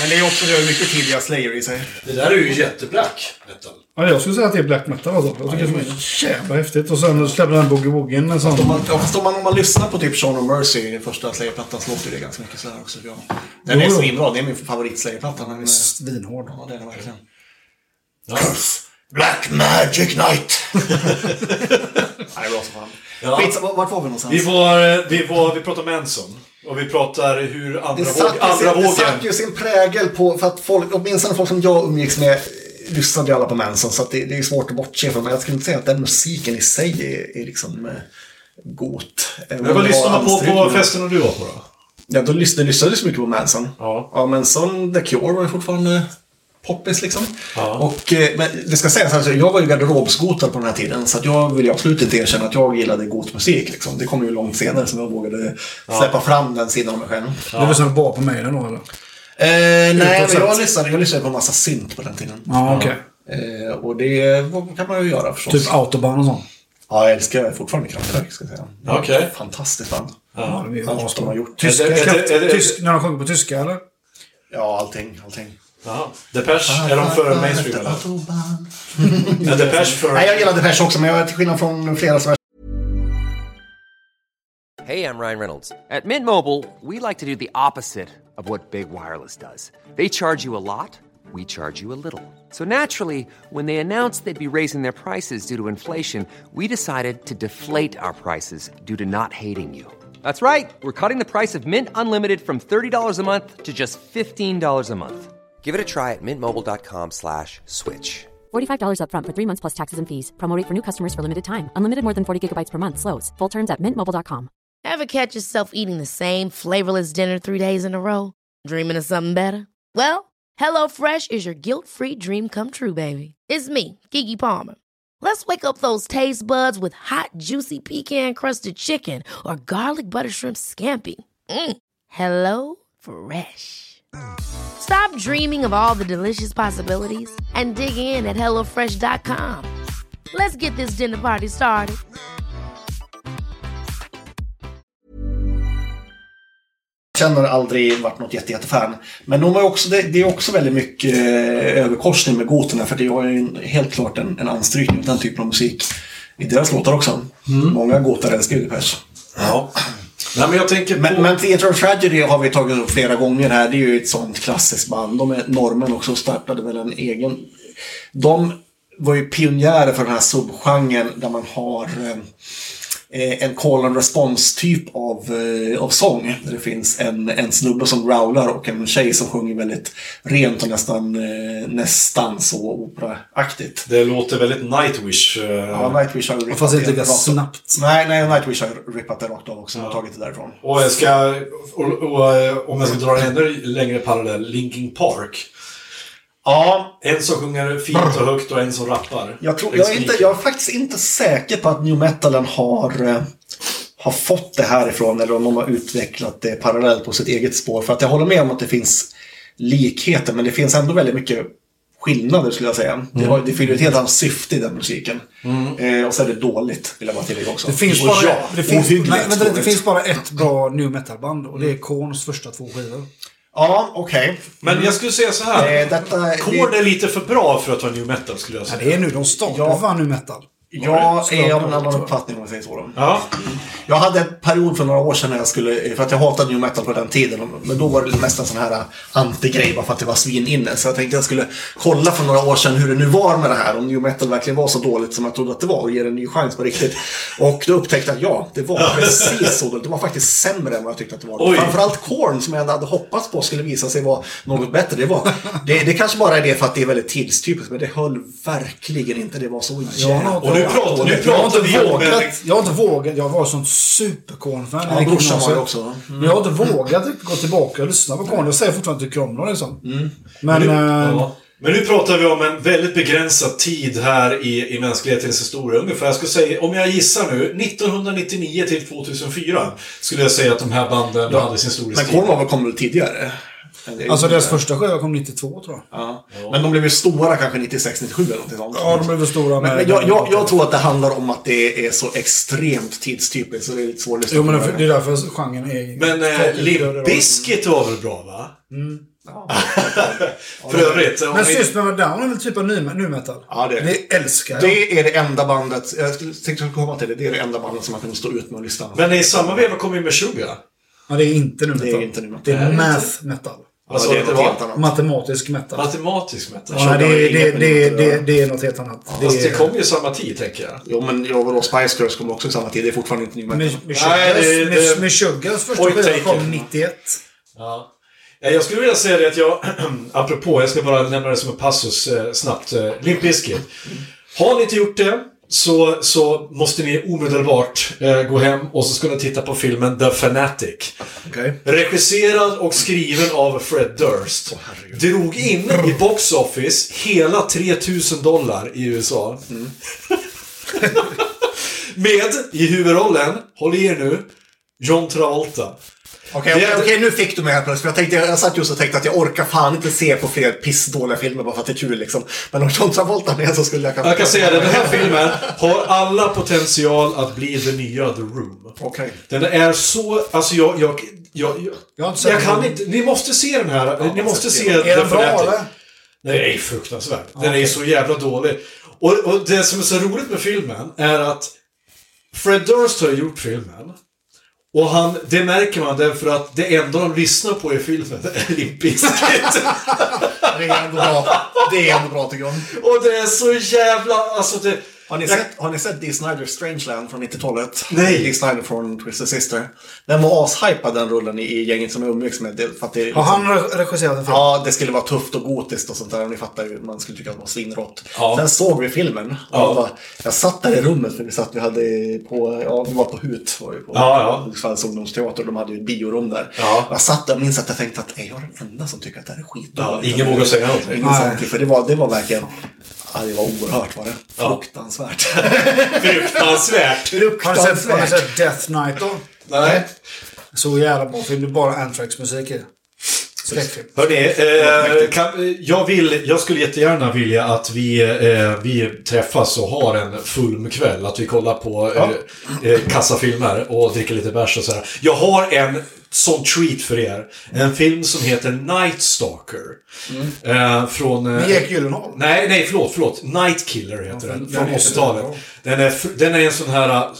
Men det är också det är mycket tidiga Slayer i sig. Det där är ju jätteblack metal. Ja, jag skulle säga att det är black metal alltså. Jag tycker det är så jävla häftigt. Och sen släppte den Boogie Woogien en sån... Om man, fast om man, om man lyssnar på typ Sean Mercy, första Slayer-plattan, så låter det ganska mycket sådär också. Ja. Den är Jo, jo. svinbra, det är min favorit Slayer-platta. Men, eh, Svinhård. ja, det är den verkligen. Ja. Black Magic Night! är bra som fan. Ja. Skit, vart var vi någonstans? Vi var, vi var, vi pratar Manson. Och vi pratar hur andra, det våg, satt, andra sin, det vågen... satt ju sin prägel på, för att folk, åtminstone folk som jag umgicks med, lyssnade ju alla på Manson. Så det, det är svårt att bortse från. Men jag skulle inte säga att den musiken i sig är, är liksom eh, gott. Vad det lyssnade man på på festen du var på då? Ja, då lyssnade, lyssnade så mycket på Manson. Ja. Ja, men som The Cure var ju fortfarande poppis liksom. Ja. Och, eh, men det ska sägas, alltså, jag var ju garderobsgotad på den här tiden. Så att jag vill ju absolut inte erkänna att jag gillade gotmusik. Liksom. Det kom ju långt senare som jag vågade släppa fram den sidan av mig själv. Du lyssnade bara på mig då eller? Eh, nej, men jag lyssnade, jag lyssnade på en massa synt på den tiden. Ja, okej. Eh, och det kan man ju göra förstås. Typ Autobahn och sånt. Ja, jag älskar fortfarande Kraftwerk, ska jag säga. Okej. Fantastiskt band. Ja, det är Allt de asbra. har gjort. Tyska, Är det- är det- är det- tysk, när de sjunger på tyska eller? Ja, allting. allting. Jaha. Depeche, ah, är de för mainstream eller? Är Depeche för... Nej, jag gillade Depeche också, men jag är till skillnad från flera som Hey, I'm Ryan Reynolds. At Mint Mobile, we like to do the opposite of what Big Wireless does. They charge you a lot, we charge you a little. So naturally, when they announced they'd be raising their prices due to inflation, we decided to deflate our prices due to not hating you. That's right. We're cutting the price of Mint Unlimited from $30 a month to just $15 a month. Give it a try at mintmobile.com slash switch. $45 upfront for three months plus taxes and fees. Promo rate for new customers for limited time. Unlimited more than 40 gigabytes per month. Slows. Full terms at mintmobile.com. Ever catch yourself eating the same flavorless dinner three days in a row? Dreaming of something better? Well, HelloFresh is your guilt-free dream come true, baby. It's me, Kiki Palmer. Let's wake up those taste buds with hot, juicy pecan-crusted chicken or garlic butter shrimp scampi. Mm. Hello Fresh. Stop dreaming of all the delicious possibilities and dig in at HelloFresh.com. Let's get this dinner party started. känner aldrig varit något jätte, jättefan. Men de har också, det, det är också väldigt mycket eh, överkorsning med goterna. För det har ju en, helt klart en, en anstrykning av den typen av musik. I deras låtar också. Många gotar älskar ju Depeche. Ja. Nej, men jag tänker på... Men, men Theatre of Tragedy har vi tagit upp flera gånger här. Det är ju ett sånt klassiskt band. De är normen också och startade väl en egen... De var ju pionjärer för den här subgenren där man har eh, en call and response typ av, eh, av sång. Där det finns en, en snubbe som growlar och en tjej som sjunger väldigt rent och nästan, eh, nästan så operaaktigt. Det låter väldigt Nightwish. eh, Ja, Nightwish har rippat Fast inte det lika rakt av. snabbt. Nej, nej, Nightwish har rippat det rakt av också och tagit det därifrån. Och jag ska... Och, och, eh, om jag ska dra en ännu längre parallell, Linkin Park. Ja, En som sjunger fint och högt och en som rappar. Jag, tror, jag, är inte, jag är faktiskt inte säker på att new metalen har, eh, har fått det härifrån eller om de har utvecklat det parallellt på sitt eget spår. För att jag håller med om att det finns likheter men det finns ändå väldigt mycket skillnader skulle jag säga. Det, har, det fyller ett helt annat syfte i den musiken. Eh, och så är det dåligt, vill jag bara tillägga också. Det finns, bara, ja, det, finns, nej, vänta, det finns bara ett bra new metal-band och det är Korns första två skivor. Ja, okej. Men jag skulle säga så här. Eh, detta... Korn är lite för bra för att vara new metal skulle jag Ja, säga. det är nu. De startar Ja. new metal. Jag är av en annan uppfattning om jag säger så. Då. Ja. Jag hade en period för några år sedan när jag skulle, för att jag hatade new metal på den tiden. Men då var det mest en sån här anti-grej bara för att det var svin inne. Så jag tänkte jag skulle kolla för några år sedan hur det nu var med det här. Om new metal verkligen var så dåligt som jag trodde att det var och ge det en ny chans på riktigt. Och då upptäckte jag att ja, det var precis så dåligt. Det var faktiskt sämre än vad jag tyckte att det var. Oj. Framförallt Korn som jag ändå hade hoppats på skulle visa sig vara något bättre. Det, var, det, det kanske bara är det för att det är väldigt tidstypiskt. Men det höll verkligen inte. Det var så jävla nu pratar, nu Jag har pratar inte vågat. Jag har inte vågat. Jag var sånt superkorn-fan. Ja, brorsan var ju också. Men jag har inte vågat gå tillbaka och lyssna på Korn. Jag säger fortfarande tycker om dem liksom. Men... Nu, eh, ja. Men nu pratar vi om en väldigt begränsad tid här i, i mänsklighetens historia. Ungefär, jag skulle säga, om jag gissar nu, 1999 till 2004 skulle jag säga att de här banden hade sin Men storhetstid. Korn var väl kom väl tidigare? Alltså ju- deras första skiva kom 92 tror jag. Ja. Men de blev ju stora kanske 96, 97 eller någonting sånt. Ja, de blev väl stora Men, men jag, jag, jag tror att det handlar om att det är så extremt tidstypiskt så det är lite svårt att lyssna Jo, men det är därför genren är... Men eh, Limp Bizkit var väl bra va? För övrigt. Men vi- System of a Down är väl typ av nu, nu metal? Ja, det är det. Älskar jag. Det är det enda bandet, jag tänkte komma till det, det är det enda bandet som man kan stå ut med och lyssna på. Men i samma veva kom med Suga. Ja, det är inte nu metal. Det är inte nu metal. Det är math metal. Vad sa det du är att det något annat. Matematisk metal. Matematisk metal. Ja, det, det, det, det, det är något helt annat. Det Fast det kom ju samma tid, tänker jag. Jo men jag vadå, Spice Girls kom också i samma tid, det är fortfarande inte ny metal. Med, med, Nej, det- Sugars, det- med, med Sugars första skiva kom 91. Ja. Ja, Jag skulle vilja säga det att jag, apropå, jag ska bara nämna det som en passus eh, snabbt. Eh, Limp Bizkit. Har ni inte gjort det så, så måste ni omedelbart eh, gå hem och så ska ni titta på filmen The Fanatic. Okej. Regisserad och skriven av Fred Durst. Drog in i box office hela 3000 dollar i USA. Med, i huvudrollen, håll i er nu, John Travolta. Okej, okej, okej, nu fick du mig här plötsligt. Jag, tänkte, jag satt just och tänkte att jag orkar fan inte se på fler pissdåliga filmer bara för att det är kul liksom. Men om John Travolta med så skulle jag kanske... Jag kan säga det, den här filmen har alla potential att bli det nya The Room. Okej. Den är så, alltså jag, jag, jag, jag, Jag jag kan den. inte, ni måste se den här, ni måste se Är den bra eller? Den är fruktansvärd. Den är så jävla dålig. Och, och det som är så roligt med filmen är att Fred Durst har gjort filmen. Och han, det märker man därför att det enda de lyssnar på i filmen är Limp Bizkit. Det är ändå bra. Det är ändå bra tycker jag. Och det är så jävla, alltså det... Har ni, sett, har ni sett Dee Snider Strangeland från 90-talet? Nej. Dee Snider från Twisted Sister. Den var ashypad den rullen i, gänget som jag umgicks med. Det, för att det, Har liksom- han re- regisserat en film? Ja, det skulle vara tufft och gotiskt och sånt där. Ni fattar ju, man skulle tycka att det var svinrått. Ja. Sen såg vi filmen. Och Ja. jag, bara, jag satt där i rummet för vi satt, vi hade på, ja, vi var på HUT. Var ju på Ja, ja. Ungdomsteater. De hade ju ett biorum där. Ja. Jag satt där och minns att jag tänkte att är jag den enda som tycker att det här är skitdåligt? Ja, ingen vågar säga någonting. Ingen för det var, det var verkligen, ja, det var oerhört var det. Fruktansvärt. Fruktansvärt. Har ni sett, har ni Fruktansvärt. sett Death Knight då? Nej. Så jävla bra film. Det är bara Anthrax-musik i. Skräckfilm. Hörni, eh, kan, jag, vill, jag skulle jättegärna vilja att vi, eh, vi träffas och har en fulmkväll. Att vi kollar på eh, eh, kassafilmer och dricker lite bärs och sådär. Jag har en sån treat för er. En film som heter Night Stalker. Eh, från... Eh, Med Jake Gyllenhaal. Nej, nej, förlåt, förlåt. Night Killer heter den. den Från heter 80-talet. det, Den är, den är en sån här... uh,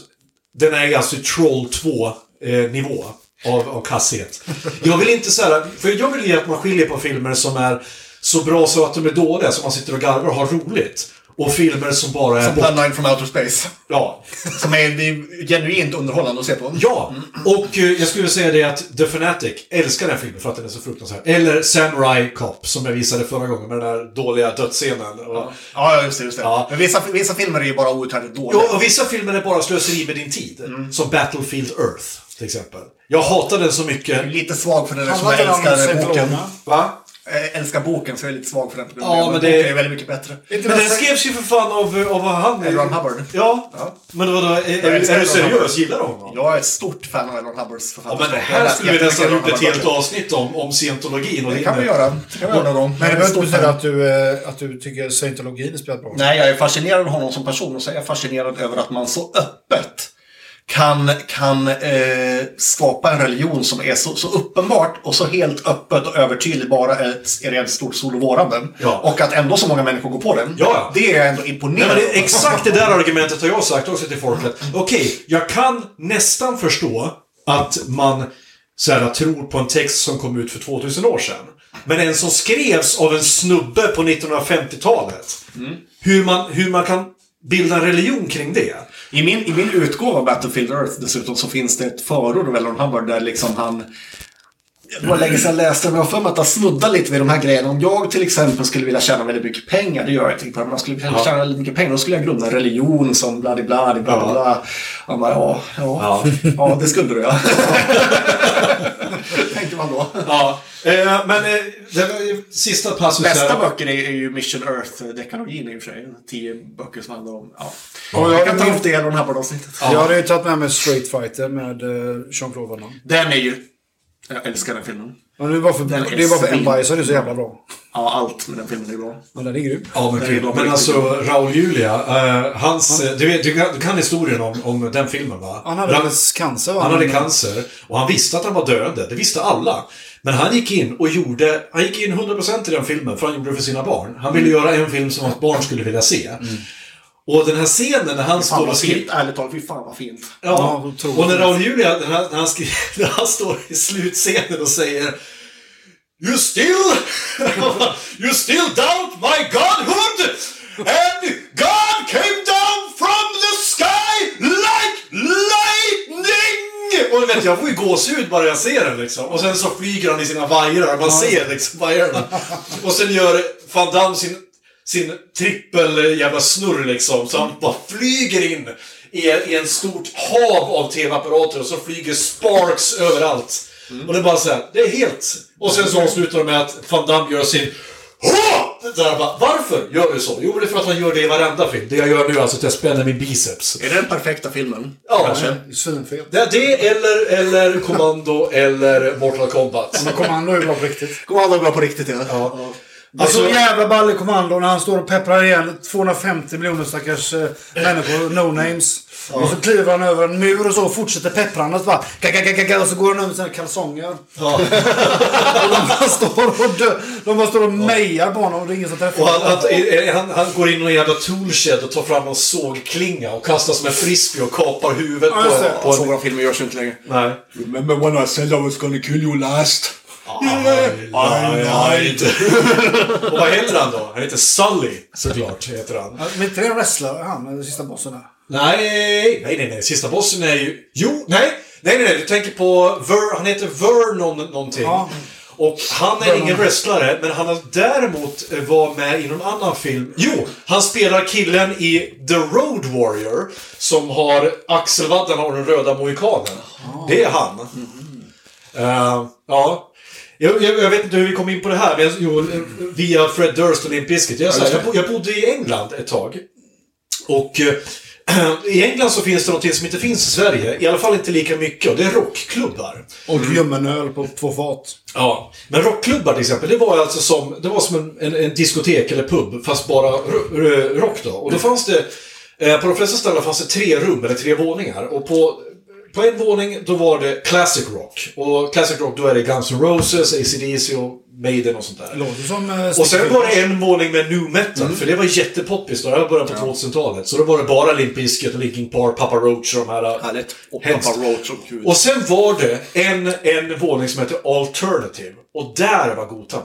Den är alltså Troll 2-nivå av, av kasshet. Jag vill inte säga för jag vill ge att man skiljer på filmer som är så bra så att de är dåliga, så man sitter och garvar och har roligt. Och filmer som bara är Som 9 from Outer Space. Ja. Som är, det är genuint underhållande att se på. Ja, och eh, jag skulle säga det att The Fanatic älskar den filmen för att den är så fruktansvärd. Eller Samurai Cop, som jag visade förra gången med den där dåliga dödsscenen. Och, Ja, ja, just det. Just det. Ja. Men vissa, vissa filmer är ju bara outhärdligt dåliga. Ja, och vissa filmer är bara slöseri med din tid. Som Battlefield Earth, till exempel. Jag hatar den så mycket. Lite svag för den där som Handlar jag älskar boken. Va? Jag älskar boken så jag är lite svag för den. Ja, men det- boken är väldigt mycket bättre. Men den skrevs ju för fan av, av han... L. Ron Hubbard. Ja. Ja. Men vadå, är, är, Jag är du seriös? Gillar du honom? Jag är ett stort fan av L. Ron Hubbards Ja, författarskap. men det Jag här skulle vi nästan gjort ett helt avsnitt om, om scientologin. Och Det kan vi göra. Det kan vi göra någon gång. Men det Jag är behöver inte betyda att du, eh, att du tycker scientologin är spelat bra. Nej, jag är fascinerad av honom som person och så är jag fascinerad över att man så öppet kan, kan eh, skapa en religion som är så, så uppenbart och så helt öppet och övertydligt bara är, är det ett stort sol och vårande. Ja. Och att ändå så många människor går på den. Ja. Det är ändå Nej, imponerad men det, exakt det där argumentet har jag sagt också till folk. att Okej, jag kan nästan förstå att man så här, tror på en text som kom ut för 2000 år sedan. Men en som skrevs av en snubbe på 1950-talet. Hur, man, hur man kan bilda en religion kring det. I min, I min utgåva av Battlefield Earth dessutom så finns det ett förord av L. Ron Hubbard där liksom han... Det var länge sedan jag läste men jag har för mig att han snuddar lite vid de här grejerna. Om jag till exempel skulle vilja tjäna väldigt mycket pengar, det gör jag inte. Men om jag skulle vilja tjäna väldigt mycket pengar, då skulle jag grunda en religion som bla bla bla bla Ja. bla. Han bara, ja, ja, ja, det skulle du ja. Tänkte man då. Ja, eh, men eh, det var ju sista passus Bästa här. böcker är, är ju Mission Earth-dekalogin i och för sig. Tio böcker som handlar om... Ja. Och Jag jag, kan ta upp det i L. Ron Hubbard-avsnittet. jag hade ju tagit med mig Straight Fighter med eh, Jean-Claude Van Damme. Den är ju... Jag älskar den filmen. Och det var för, Den är det var för. Empire så det är så jävla bra. Ja, allt med den filmen är bra. Men den är grym. Ja, men Det bra på Men alltså, Raul Julia, eh, hans... eh, Du, vet, du, kan, du kan historien om, om den filmen va? Han hade Ra- cancer va? Han hade cancer och han visste att han var döende. Det visste alla. Men han gick in och gjorde... Han gick in 100% i den filmen för han gjorde det för sina barn. Han ville göra en film som hans barn skulle vilja se. Och den här scenen när han står och skriver... Ärligt talat, fy fan vad fint. Ja, Ja, och när Raul Julia, när han, när, han skri- när han står i slutscenen och säger You still... you still doubt my godhood? And God came down from the sky like lightning! Och vet, jag får ju gåshud bara jag ser den liksom. Och sen så flyger han i sina vajrar. Man ser liksom vajrarna. Och sen gör Van Damme sin, sin trippel jävla snurr liksom. Så han bara flyger in i, i en stort hav av TV-apparater och så flyger sparks överallt. Och det är bara så här, det är helt... Och sen så avslutar de med att Van Damme gör sin Hå! Där bara, varför gör du så? Jo, det är för att han gör det i varenda film. Det jag gör nu är alltså att jag spänner min biceps. Är det den perfekta filmen? Ja, Kanske. Svinfel. det, det eller, eller Commando eller Mortal Kombat. Men Kommando är bra på riktigt. Kommando är bra på riktigt ja. ja. Alltså så- jävla ball i Kommando när han står och pepprar igen 250 miljoner stackars eh, människor, no names. Och så kliver han över en mur och så och fortsätter pepprandet bara. Gaga, gaga, gaga, och så går han över sina kalsonger. Ja. Och de bara står och, dö, de bara står och mejar på honom och det är ingen som träffar Och han, honom. han, han, han går in i en jävla toolshed och tar fram en sågklinga och kastar som en frisbee och kapar huvudet Ja, på, Så en... bra filmer görs ju inte längre. Nej. Remember when I said I was gonna kill you last? I lied. och vad heter han då? Han heter Sully, såklart. Heter han. Men inte det en wrestler, han, den sista bossen där? Nej, nej, nej, nej. Sista bossen är ju... Jo, nej. Nej, nej, nej. Du tänker på... Ver... Han heter Vernon någonting. Ja. Och han är ingen wrestlare, men han har däremot eh, var med i någon annan film. Jo, han spelar killen i The Road Warrior som har axelvaddarna och den röda mohikanen. Det är han. Eh, ja. Jag, jag, jag vet inte hur vi kom in på det här, men jo, via Fred Durst och Limp Bizkit. Jag, jag, jag, bo- jag bodde i England ett tag. Och eh, i England så finns det något som inte finns i Sverige. I alla fall inte lika mycket. Och det är rockklubbar. Och ljummen öl på två fat. Ja, men rockklubbar till exempel, det var alltså som, det var som en, en, en diskotek eller pub, fast bara ro- ro- rock då. Och då fanns det, eh, på de flesta ställen fanns det tre rum eller tre våningar. Och på, på en våning, då var det classic rock. Och classic rock, då är det Guns N' Roses, AC/DC och Maiden och sånt där. Låter som... eh, Och sen var det en våning med new metal, för det var jättepoppis då. Det var början på 2000-talet. Så då var det bara Limp Bizkit och Linkin Park, Papa Roach och de här... Härligt. Och. Papa Roach och Gud. Och sen var det en, en våning som hette Alternative. Och där var gotarna.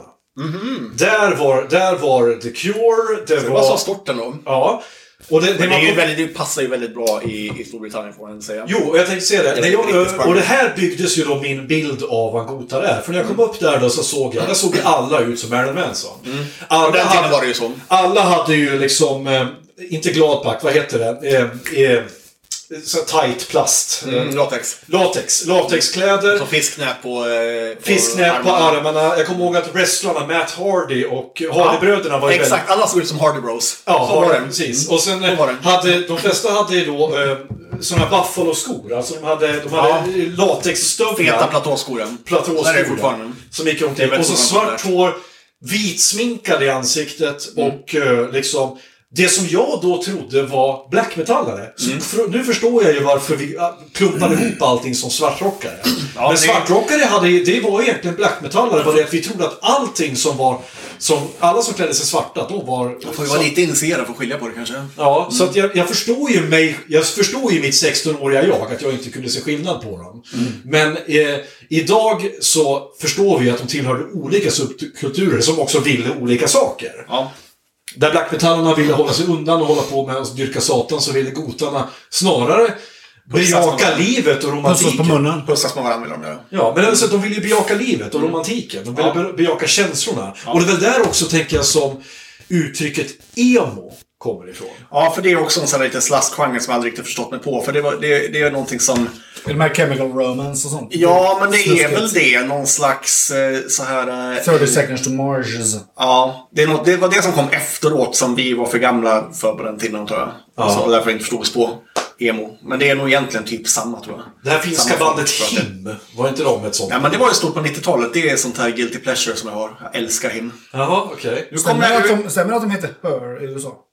Där, var, där var The Cure, det, Det var... var så stort ändå. Ja. Och det, det, det, ju väldigt, det passar ju väldigt bra i, i Storbritannien får man säga. Jo, jag tänkte säga det. Det jag, och det här byggdes ju då min bild av vad gotare är. För när jag kom upp där då så såg jag, där såg alla ut som Marilyn Manson. Alla, den tiden hade, var det ju så. alla hade ju liksom, eh, inte gladpack, vad heter det? Eh, eh, så tight plast. Mm, latex. Latex. Latexkläder. Så fisknät på... Eh, på Fisknät på armarna. Jag kommer ihåg att wrestlarna, Matt Hardy och Hardy-bröderna var ju väldigt... Exakt, alla såg ut som Hardy Bros. Ja, så var det. precis. Och sen hade de flesta hade då eh, såna buffalo-skor. Alltså de hade, de hade Ja. latexstövlar. Feta platåskor. platåskor. Där är fortfarande. Som gick omkring. Och så svart hår, vitsminkad i ansiktet Mm. och eh, liksom det som jag då trodde var blackmetallare. Mm. för, nu förstår jag ju varför vi klumpade ihop allting som svartrockare. Ja, Men det- svartrockare hade, det var egentligen blackmetallare. Bara det att vi trodde att allting som var... Som, alla som klädde sig svarta, då var... Man får ju vara lite initierad för att skilja på det kanske. Ja, så att jag, jag förstår ju mig, jag förstår ju mitt 16-åriga jag att jag inte kunde se skillnad på dem. Men eh, idag så förstår vi att de tillhörde olika subkulturer som också ville olika saker. Ja. Där blackmetallarna ville hålla sig undan och hålla på med att dyrka satan så ville gotarna snarare bejaka livet och Pussas på romantiken. munnen. Pussas med varandra vill de göra. Ja, men alltså, de vill ju bejaka livet och romantiken. De vill Ja. be- bejaka känslorna. Och det är väl där också, tänker jag, som uttrycket emo kommer ifrån. Ja, för det är också en sån här liten slaskgenre som jag aldrig riktigt förstått mig på. För det, var, det, det är någonting som... Är det med Chemical Romance och sånt? Ja, men det är Snuskigt. väl det. Någon slags eh, så här... eh, 30 seconds to Mars. Ja, det, är något, det var det som kom efteråt som vi var för gamla för på den tiden tror jag. Ja. Så därför inte förstod oss på emo. Men det är nog egentligen typ samma tror jag. Det här finska Samma bandet. Him, var inte de ett sånt? Ja, men det var ju stort på 90-talet. Det är sånt här guilty pleasure som jag har. Jag älskar him. Jaha, okej. Nu Stämmer det att att de heter Her i USA?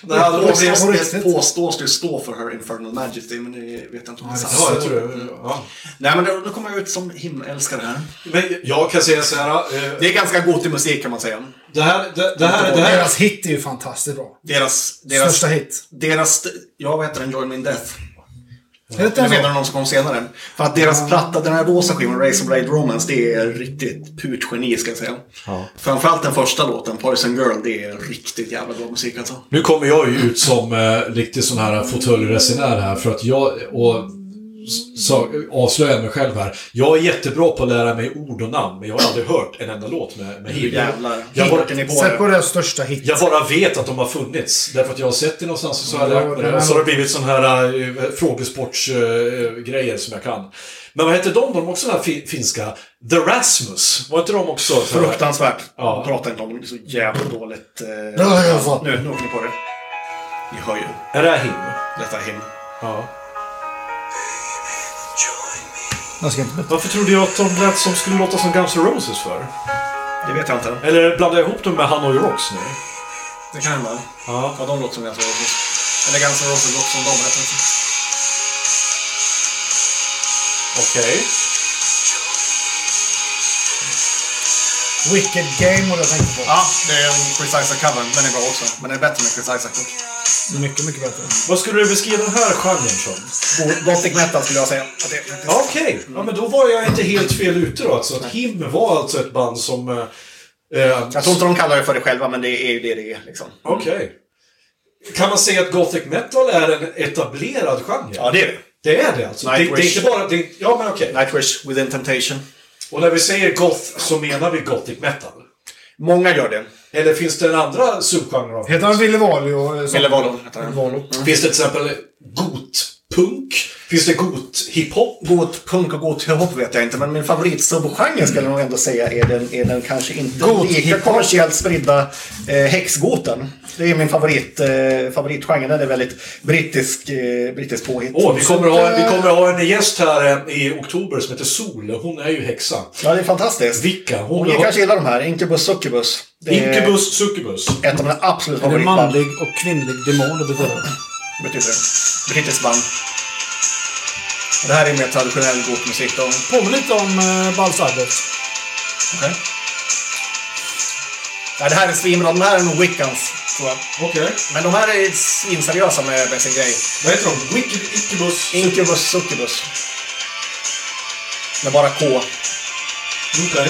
Nej, de påstås, blev... på det riktigt. påstås det stå för Her Infernal Majesty, men det vet jag inte om det är sant. Ja, jag tror det. Ja. Nej, men då, då kommer jag ut som himmelälskare här. Men jag kan säga så här. eh, Det är ganska god musik kan man säga. Det här, det, det här, det här... Deras hit är ju fantastiskt bra. Deras... deras Största hit. Deras... Ja, vad heter den? Join Me in Death. Jag den menar så? någon som kom senare. För att deras platta, den här rosa skivan, Razorblade Romance, det är riktigt purt geni ska jag säga. Framförallt den första låten, Poison Girl, det är riktigt jävla bra musik alltså. Nu kommer jag ju ut som eh, riktig sån här fåtöljresenär här för att jag, och så, avslöjar mig själv här. Jag är jättebra på att lära mig ord och namn, men jag har aldrig hört en enda låt med, med Him. Jävlar. Jag bara, Sätt på deras största hit. jag bara vet att de har funnits. Därför att jag har sett det någonstans och så har jag Ja, lärt mig det Och så har det blivit sån här uh, frågesportsgrejer som jag kan. Men vad hette de? De är också den här fi- finska. The Rasmus. Var inte de också? Fruktansvärt. Ja. Prata inte om det, det är så jävla dåligt. Eh, jag nu, nu åker ni på det. Ni hör ju. Är det här Him? Detta är him. Ja. Jag ska inte Varför trodde jag att de lät som skulle låta som Guns N' Roses för? Det vet jag inte. Eller blandar jag ihop dem med Hanoi Rocks nu? Det kan hända. Ja. Ja, de låter som Guns N' Roses. Eller Guns N' Roses låter som de. sagt. Okej. Wicked Game var det jag tänkte på. Ja, det är en Chris Isaac-cover. Den är bra också. Men den är bättre med Chris Isaac. Mycket, mycket bättre. Vad skulle du beskriva den här genren som? Gothic metal skulle jag säga. Det är faktiskt- Ja, Okej, ja, men då var jag inte helt fel ute då. Alltså, att Him var alltså ett band som... eh, Eh, Jag tror inte de kallar det för det själva, men det är ju det det är. Liksom. Okej. Kan man säga att Gothic Metal är en etablerad genre? Ja, det är det. Det är det alltså? Det, det är inte bara... Det, ja, men okej. Nightwish, Within Temptation. Och när vi säger goth så menar vi Gothic Metal? Många gör det. Eller finns det en andra subgenre Heter han Ville Valio? eh, Ville Valo heter. Valo. Finns det till exempel gotpunk? Finns det got-hiphop? God punk och god hiphop vet jag inte, men min favoritsubgenre skulle jag nog ändå säga är den, är den kanske inte lika hiphop. kommersiellt spridda eh, häxgoten. Det är min favorit, eh, favoritgenre. Den är väldigt brittisk, eh, brittisk påhitt. Åh, vi, kommer ha, vi kommer ha en gäst här eh, i oktober som heter Sol. Hon är ju häxa. Ja, det är fantastiskt. Vicka. Hon ni har... kanske gillar de här. Incubus Succubus. Incubus Succubus. ett av mina absolut favoritband. manlig och kvinnlig demon det betyder? Betyder det. Brittiskt band. Det här är mer traditionell gotmusik då. Påminner lite om uh, Balsabot. Okej. Ja, det här är svinbra. De här är nog Wiccans, tror jag. Okej. Men de här är svinseriösa med, med sin grej. Vad heter de? Wicked Incubus... Incubus Succubus. Med bara K. Okej. Ja,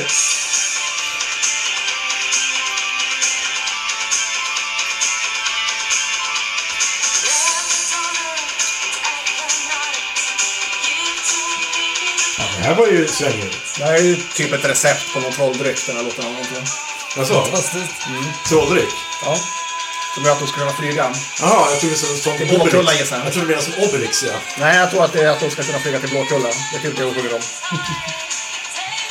här var ju svängigt. Det här är ju typ ett recept på någon trolldryck, den här låten. Alltså, Fantastiskt. trolldryck. Ja. Som gör att de ska kunna flyga. Jaha, jag trodde det var som Till Blåkulla, gissar jag. Jag trodde det var som Obelix, ja. Nej, jag tror att det är att de ska kunna flyga till Blåkulla. Det tycker jag är om.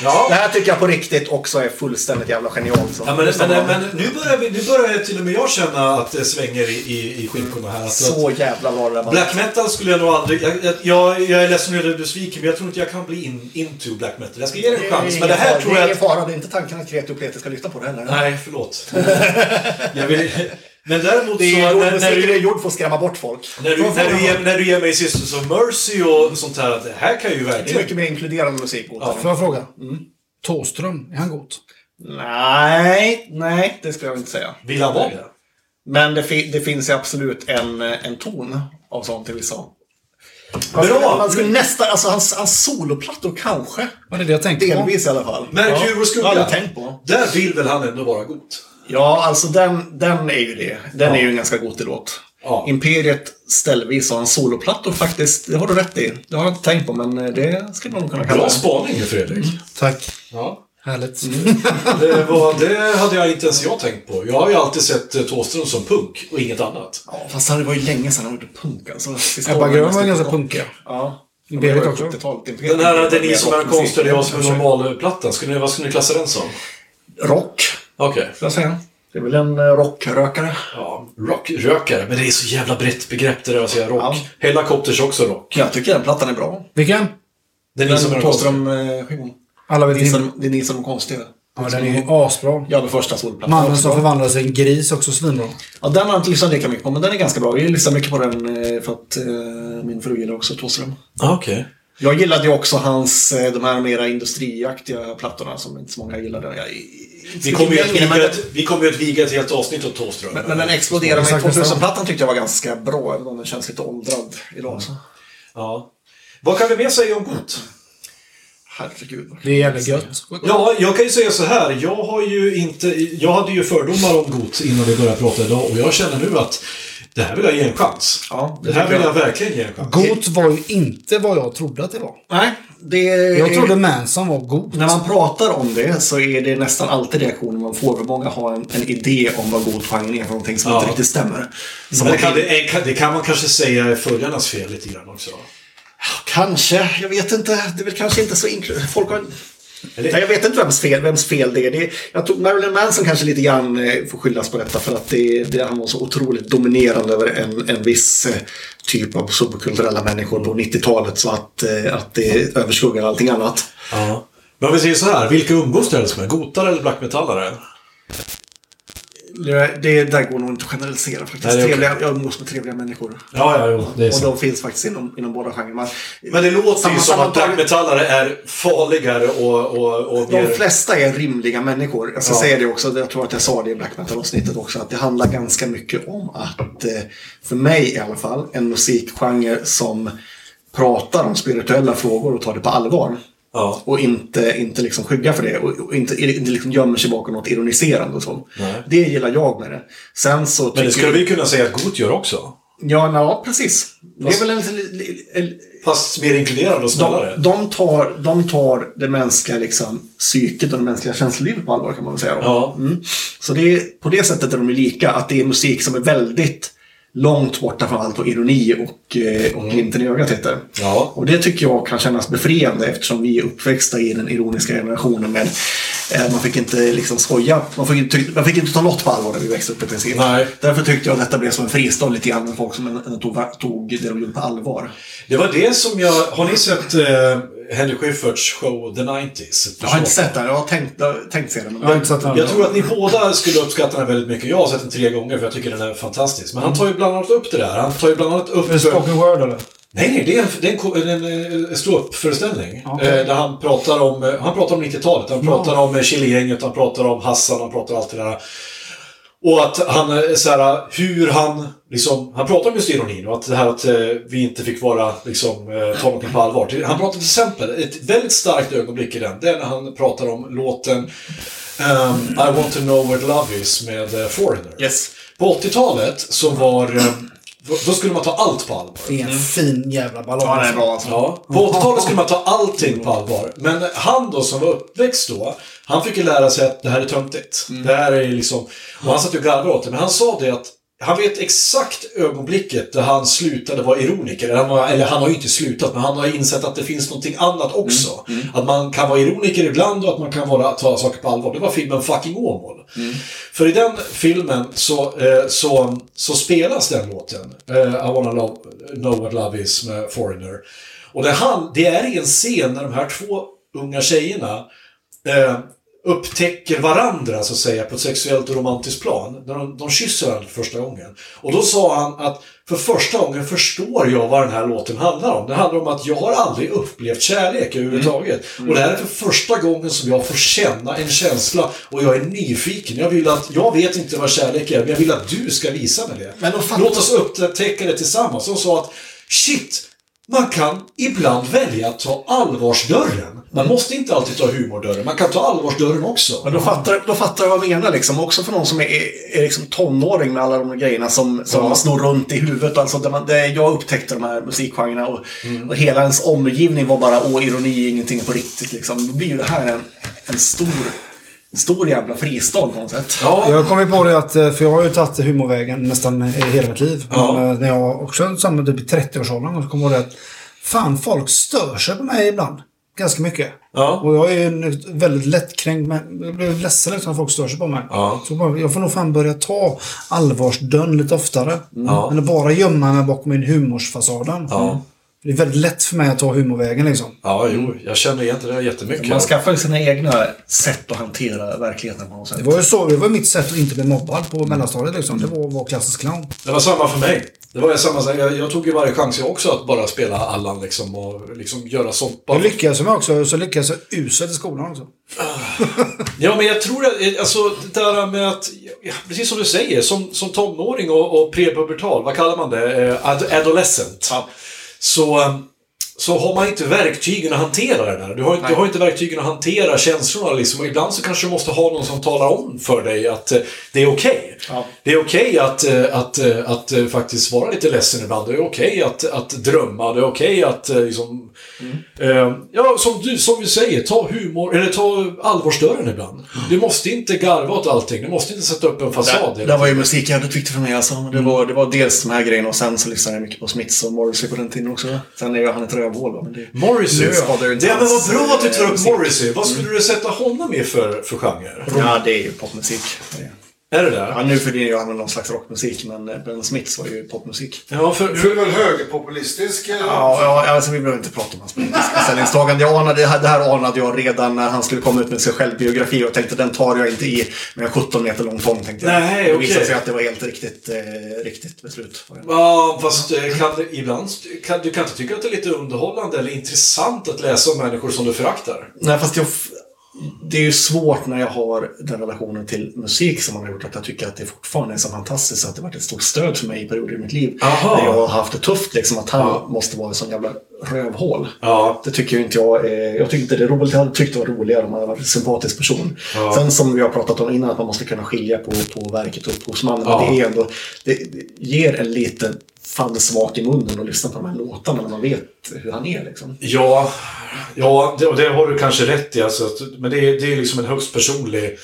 Ja. Det här tycker jag på riktigt också är fullständigt jävla genialt. Så. Ja, men, men, men nu, börjar vi, nu börjar till och med jag känna att det svänger i, i, i skinkorna här. Att, Så jävla bra det att black metal skulle jag nog aldrig... Jag, jag, jag, jag är ledsen om jag är besviken, men jag tror inte jag kan bli in, into black metal. Jag ska ge det en chans, men det här tror det är jag... ingen fara. Det är inte tanken att Kreti och Pleti ska lyssna på det heller. Nej, förlåt. jag vill, men däremot Det så... är, När, när, musiken är du, gjord för att skrämma bort folk. när, du, när, du ger, när du ger mig Sisters of Mercy och sånt här, det här kan ju Det är verkligen... mycket mer inkluderande musik. Ja. Får jag fråga? Tåström, är han god? Nej, nej, det skulle jag inte säga. Vill han vara det? Men det, fi- det finns ju absolut en, en ton av sånt till vissa. Man Bra! skulle, man skulle nästan, alltså hans, hans soloplattor kanske. Var det det jag tänkte på? Delvis i alla fall. Och skugga. Ja, det har jag tänkt på. Där vill väl han ändå vara god? Ja, alltså den, den är ju det. Den är ju en ganska god låt. Ja. Imperiet ställvis har en soloplattor faktiskt. Det har du rätt i. Det har jag inte tänkt på, men eh, det skulle man kunna kalla Bra det. spaning Fredrik. Tack. Ja. Härligt. Det, var, det hade jag inte ens jag tänkt på. Jag har ju alltid sett eh, Thåström som punk och inget annat. Ja, fast det var ju länge sedan han gjorde punk alltså. Ebba Grön var ganska punkiga. Ja. Imperiet Det också. 70-talet. Imperiet Den här Det är som är jag som är normalplattan. Skulle ni, vad skulle ni klassa den som? Rock, Okej. skulle jag säga. Det är väl en eh, rockrökare. Ja, rockrökare. Men det är så jävla brett begrepp det där att säga rock. Ja. Helicopters också rock. Jag tycker den plattan är bra. Vilken? Det är ni som är Den de. Thåström-skivan. Alla vet Det är ni inte. det är ni som är konstiga. Ja, den är ju asbra. Ja, den första solplattan. Mannen som bra. förvandlade sig i en gris också svinbra. Ja, den har jag inte lyssnat lika mycket på, men den är ganska bra. Vi lyssnar mycket på den eh, för att eh, min fru gillar också Thåström. Ah, Okej. Jag gillade ju också hans, eh, de här mera industriaktiga plattorna som inte så många gillade. Jag, Vi kommer ju att kommer ju att viga ett helt avsnitt åt Thåström. men, men den exploderade med Exakt 2000-plattan tyckte jag var ganska bra, även om den känns lite åldrad idag. Så. Ja. Vad kan vi mer säga om Got? Herregud. Det är jävligt gött. Ja, jag kan ju säga så här. Jag har ju inte... Jag hade ju fördomar om Got innan vi började prata idag och jag känner nu att det här vill jag ge en chans. Ja, det det här vill jag jag. verkligen ge en chans. Got var ju inte vad jag trodde att det var. Nej, det... Jag trodde Manson var god. När man pratar om det så är det nästan alltid reaktionen man får. Många har en, en idé om vad god genre är för någonting som Ja. inte riktigt stämmer. Som Men det, kan, det, är- det kan man kanske säga är följarnas fel lite grann också. Kanske, jag vet inte. Det är väl kanske inte så. Folk har... Eller- jag vet inte vems fel, vems fel det är. Det jag tror Marilyn Manson kanske lite grann eh, får skyllas på detta för att det, det, han var så otroligt dominerande över en, en viss eh, typ av subkulturella människor på 90-talet så att, eh, att det överskuggar allting annat. Ja. Men om vi säger så här. Vilka umgås du helst med? Gotare eller black metallare? Det, där går nog inte att generalisera faktiskt. Nej, trevliga, jag umgås med trevliga människor. Ja, ja, jo. Det är Och sant. de finns faktiskt inom, inom båda genrerna. Men det låter ju Samma- som att black sammantaget- metallare är farligare och, och, och De mer... flesta är rimliga människor. Jag ska Ja. säga det också, jag tror att jag sa det i Black Metal-avsnittet också, att det handlar ganska mycket om att, eh, för mig i alla fall, en musikgenre som pratar om spirituella frågor och tar det på allvar. Ja. Och inte, inte liksom skyggar för det och, inte, inte liksom gömmer sig bakom något ironiserande och så. Nej. Det gillar jag med det. Sen så Men det skulle vi kunna säga att Got gör också. Ja, ja precis. Det Fast- är väl en, Fast mer inkluderande och de, snällare. de, tar, de tar det mänskliga liksom, psyket och det mänskliga känslolivet på allvar kan man väl säga. Då. Ja. Mm. Så det på det sättet är de lika. Att det är musik som är väldigt långt borta från allt vad ironi och, eh, och glimten i ögat heter. Ja. Och det tycker jag kan kännas befriande eftersom vi är uppväxta i den ironiska generationen. Eh, man fick inte liksom skoja. Man fick, inte- man fick inte ta något på allvar när vi växte upp i princip. Nej. Därför tyckte jag att detta blev som en fristad lite grann med folk som ändå tog, tog det de gjorde på allvar. Det var det som jag... Har ni sett eh, Henry Schyfferts show The 90s? Jag har inte sett den. Jag har tänkt, tänkt se den. Men Jag har inte sett den. Jag tror att ni båda skulle uppskatta den väldigt mycket. Jag har sett den tre gånger för jag tycker den är fantastisk. Men han tar ju bland annat upp det där. Han tar ju bland annat upp... Är det spoken word eller? Nej, nej, det är en, det är en, en, en ståuppföreställning. Okej. Eh, där han pratar om, eh, han pratar om 90-talet. Han pratar om eh, Chile-gänget, han pratar om Hassan, han pratar allt det där. Och att han, så här, hur han, liksom, han pratar om just ironin och att det här att eh, vi inte fick vara, liksom, eh, ta någonting på allvar. Han pratar till exempel, ett väldigt starkt ögonblick i den, det är när han pratar om låten ehm, I want to know where love is med eh, Foreigner. Yes. På 80-talet så var, då skulle man ta allt på allvar. Det är en fin jävla ballong. Ja, den är bra alltså. Ja, på 80-talet skulle man ta allting på allvar. Men han då som var uppväxt då, han fick ju lära sig att det här är töntigt. Det här är liksom... Och han satt ju och garvade åt det. Men han sa det att han vet exakt ögonblicket där han slutade vara ironiker. Eller han, var, eller han har ju inte slutat, men han har insett att det finns någonting annat också. Att man kan vara ironiker ibland och att man kan vara, ta saker på allvar. Det var filmen Fucking Åmål. För i den filmen så, eh, så, så spelas den låten. Eh, I wanna love, know what love is med Foreigner. Och det, han, det är i en scen när de här två unga tjejerna eh, upptäcker varandra så att säga på ett sexuellt och romantiskt plan. När de, de kysser varandra för första gången. Och då sa han att för första gången förstår jag vad den här låten handlar om. Det handlar om att jag har aldrig upplevt kärlek överhuvudtaget. Och det här är för första gången som jag får känna en känsla och jag är nyfiken. Jag vill att, jag vet inte vad kärlek är, men jag vill att du ska visa mig det. Men då fattar- Låt oss upptäcka det tillsammans. Och sa att shit, man kan ibland välja att ta allvarsdörren. Man måste inte alltid ta humordörren, man kan ta allvarsdörren också. Men då fattar, då fattar jag vad jag menar liksom. Också för någon som är, är liksom tonåring med alla de grejerna som, som Ja. snor runt i huvudet. Alltså där man, där jag upptäckte de här musikgenrerna och, och hela ens omgivning var bara åh, ironi, ingenting på riktigt liksom. Då blir ju det här en, en stor, stor jävla fristad på något sätt. Ja, Jag kom ju på det att, eh, för jag har ju tagit humorvägen nästan hela mitt liv. Ja. Men, eh, när jag också samma typ i 30-årsåldern så kom jag på det att fan folk stör sig på mig ibland. Ganska mycket. Ja. Och jag är en väldigt lättkränkt men jag blir ledsen liksom när folk stör sig på mig. Ja. Så jag får nog fan börja ta allvarsdörren lite oftare. Ja. Än att bara gömma mig bakom min humorsfasaden. Ja. Det är väldigt lätt för mig att ta humorvägen liksom. ja, jo, jag känner igen det där jättemycket. Man skaffar ju sina egna sätt att hantera verkligheten på något sätt. Det var ju så, det var mitt sätt att inte bli mobbad på mellanstadiet liksom. Det var att vara klassisk clown. Det var samma för mig. Det var ju samma, sak. jag, jag tog ju varje chans jag också att bara spela Allan liksom och liksom göra sånt. Bara. Jag lyckades med också, så lyckades jag uselt i skolan också. Ja, men jag tror att, alltså det där med att, ja, precis som du säger, som, som tonåring och, och prepubertal, vad kallar man det? Eh, Ad, adolescent. Så, eh, så har man inte verktygen att hantera det där. Du har, inte- du har inte verktygen att hantera känslorna liksom. Och ibland så kanske du måste ha någon som talar om för dig att eh, det är okej. Ja. Det är okej att, eh, att, eh, att, eh, faktiskt vara lite ledsen ibland. Det är okej att, att drömma. Det är okej att liksom, eh, ja, som du, som vi säger, ta humor, eller ta allvarsdörren ibland. Du måste inte garva åt allting. Du måste inte sätta upp en fasad. Det, det var ju musik jävligt viktigt för mig alltså. Det var, det var dels de här grejerna och sen så lyssnade jag mycket på Smiths och Morrissey på den tiden också. Sen är ju han ett rövhål va, men det... Morrissey. Ja, men vad bra att du tar upp. Morrissey. Vad skulle du sätta honom i för, för genre? Ja, det är ju popmusik. Är det där? Ja, nu för det ju han någon slags rockmusik, men eh, Ben Smiths var ju popmusik. Ja, för, Du är väl högerpopulistisk? eller? Ja, ja alltså, vi behöver inte prata om hans politiska ställningstagande. Jag anade, det här- det här anade jag redan när han skulle komma ut med sin självbiografi och tänkte den tar jag inte i med en 17 meter lång tång. Tänkte jag. Nej, Det okej. visade sig att det var helt riktigt, eh, riktigt beslut. ja, fast eh, kan det, ibland, kan, du kan inte tycka att det är lite underhållande eller intressant att läsa om människor som du föraktar? Nej, fast jag, det är ju svårt när jag har den relationen till musik som man har gjort att jag tycker att det fortfarande är så fantastiskt att det varit ett stort stöd för mig i perioder i mitt liv. Aha. När jag har haft det tufft liksom, att han Ja. måste vara en sån jävla rövhål. Ja. Det tycker ju inte jag är, Jag tycker inte det är roligt. Jag hade tyckt det var roligare om han hade varit en sympatisk person. Ja. Sen som vi har pratat om innan, att man måste kunna skilja på, på verket och upphovsmannen. Ja. Men det är ändå, det, det ger en liten fannsmak i munnen att lyssna på de här låtarna när man vet hur han är liksom. Ja, ja det, och det har du kanske rätt i. Alltså, men det är, det är liksom en högst personlig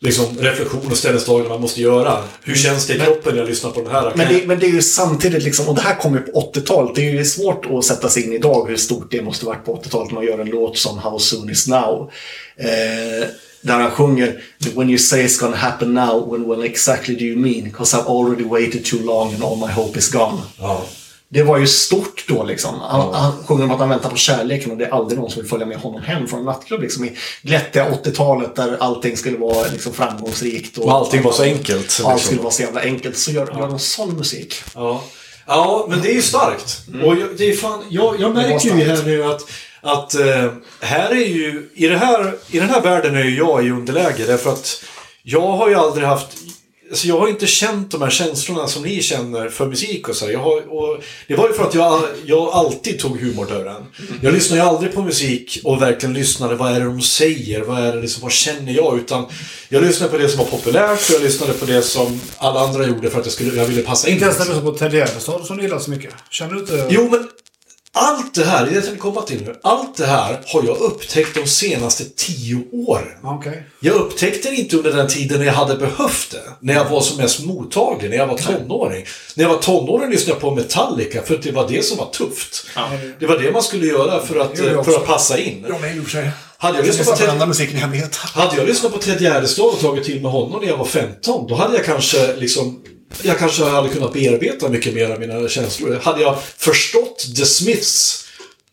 liksom, reflektion och ställningstagande man måste göra. Hur känns det i kroppen när jag lyssnar på den här? Men det, men det är ju samtidigt, liksom, och det här kom ju på 80-talet. Det är ju svårt att sätta sig in idag hur stort det måste varit på 80-talet när man gör en låt som How soon is now. Eh, där han sjunger When you say it's gonna happen now, when, when exactly do you mean? Cause I've already waited too long and all my hope is gone. Ja. Det var ju stort då liksom. Han, han sjunger om att han väntar på kärleken och det är aldrig någon som vill följa med honom hem från en nattklubb. Liksom, I glättiga 80-talet där allting skulle vara liksom, framgångsrikt. Och allting var så enkelt, Och liksom. allt skulle vara så jävla enkelt. Så gör, gör de sån musik. Ja. ja, men det är ju starkt. Och jag, det är fan, jag, jag märker ju här nu att, att eh, här är ju, i, det här, i den här världen är ju jag i underläge därför att jag har ju aldrig haft Alltså jag har inte känt de här känslorna som ni känner för musik och så. Jag har, och det var ju för att jag, jag alltid tog humordörren. Jag lyssnade ju aldrig på musik och verkligen lyssnade, vad är det de säger? Vad är det liksom, vad känner jag? Utan jag lyssnade på det som var populärt och jag lyssnade på det som alla andra gjorde för att jag, skulle, jag ville passa in. Inte ens när du lyssnar på Ted Gärdestad som du gillar så mycket. Känner du inte... Jo, men allt det här, det är det jag komma till nu. Allt det här har jag upptäckt de senaste tio åren. Okej. Jag upptäckte det inte under den tiden när jag hade behövt det. När jag var som mest mottaglig, när jag var tonåring. När jag var tonåring lyssnade jag på Metallica för att det var det som var tufft. Det var det man skulle göra för att, jag för att passa in. Ja, men. Hade jag Jag lyssnat på Ted, andra musiken i hemlighet. hade jag lyssnat på Ted Gärdestad och tagit till med honom när jag var 15, då hade jag kanske liksom jag kanske hade kunnat bearbeta mycket mer av mina känslor. Hade jag förstått The Smiths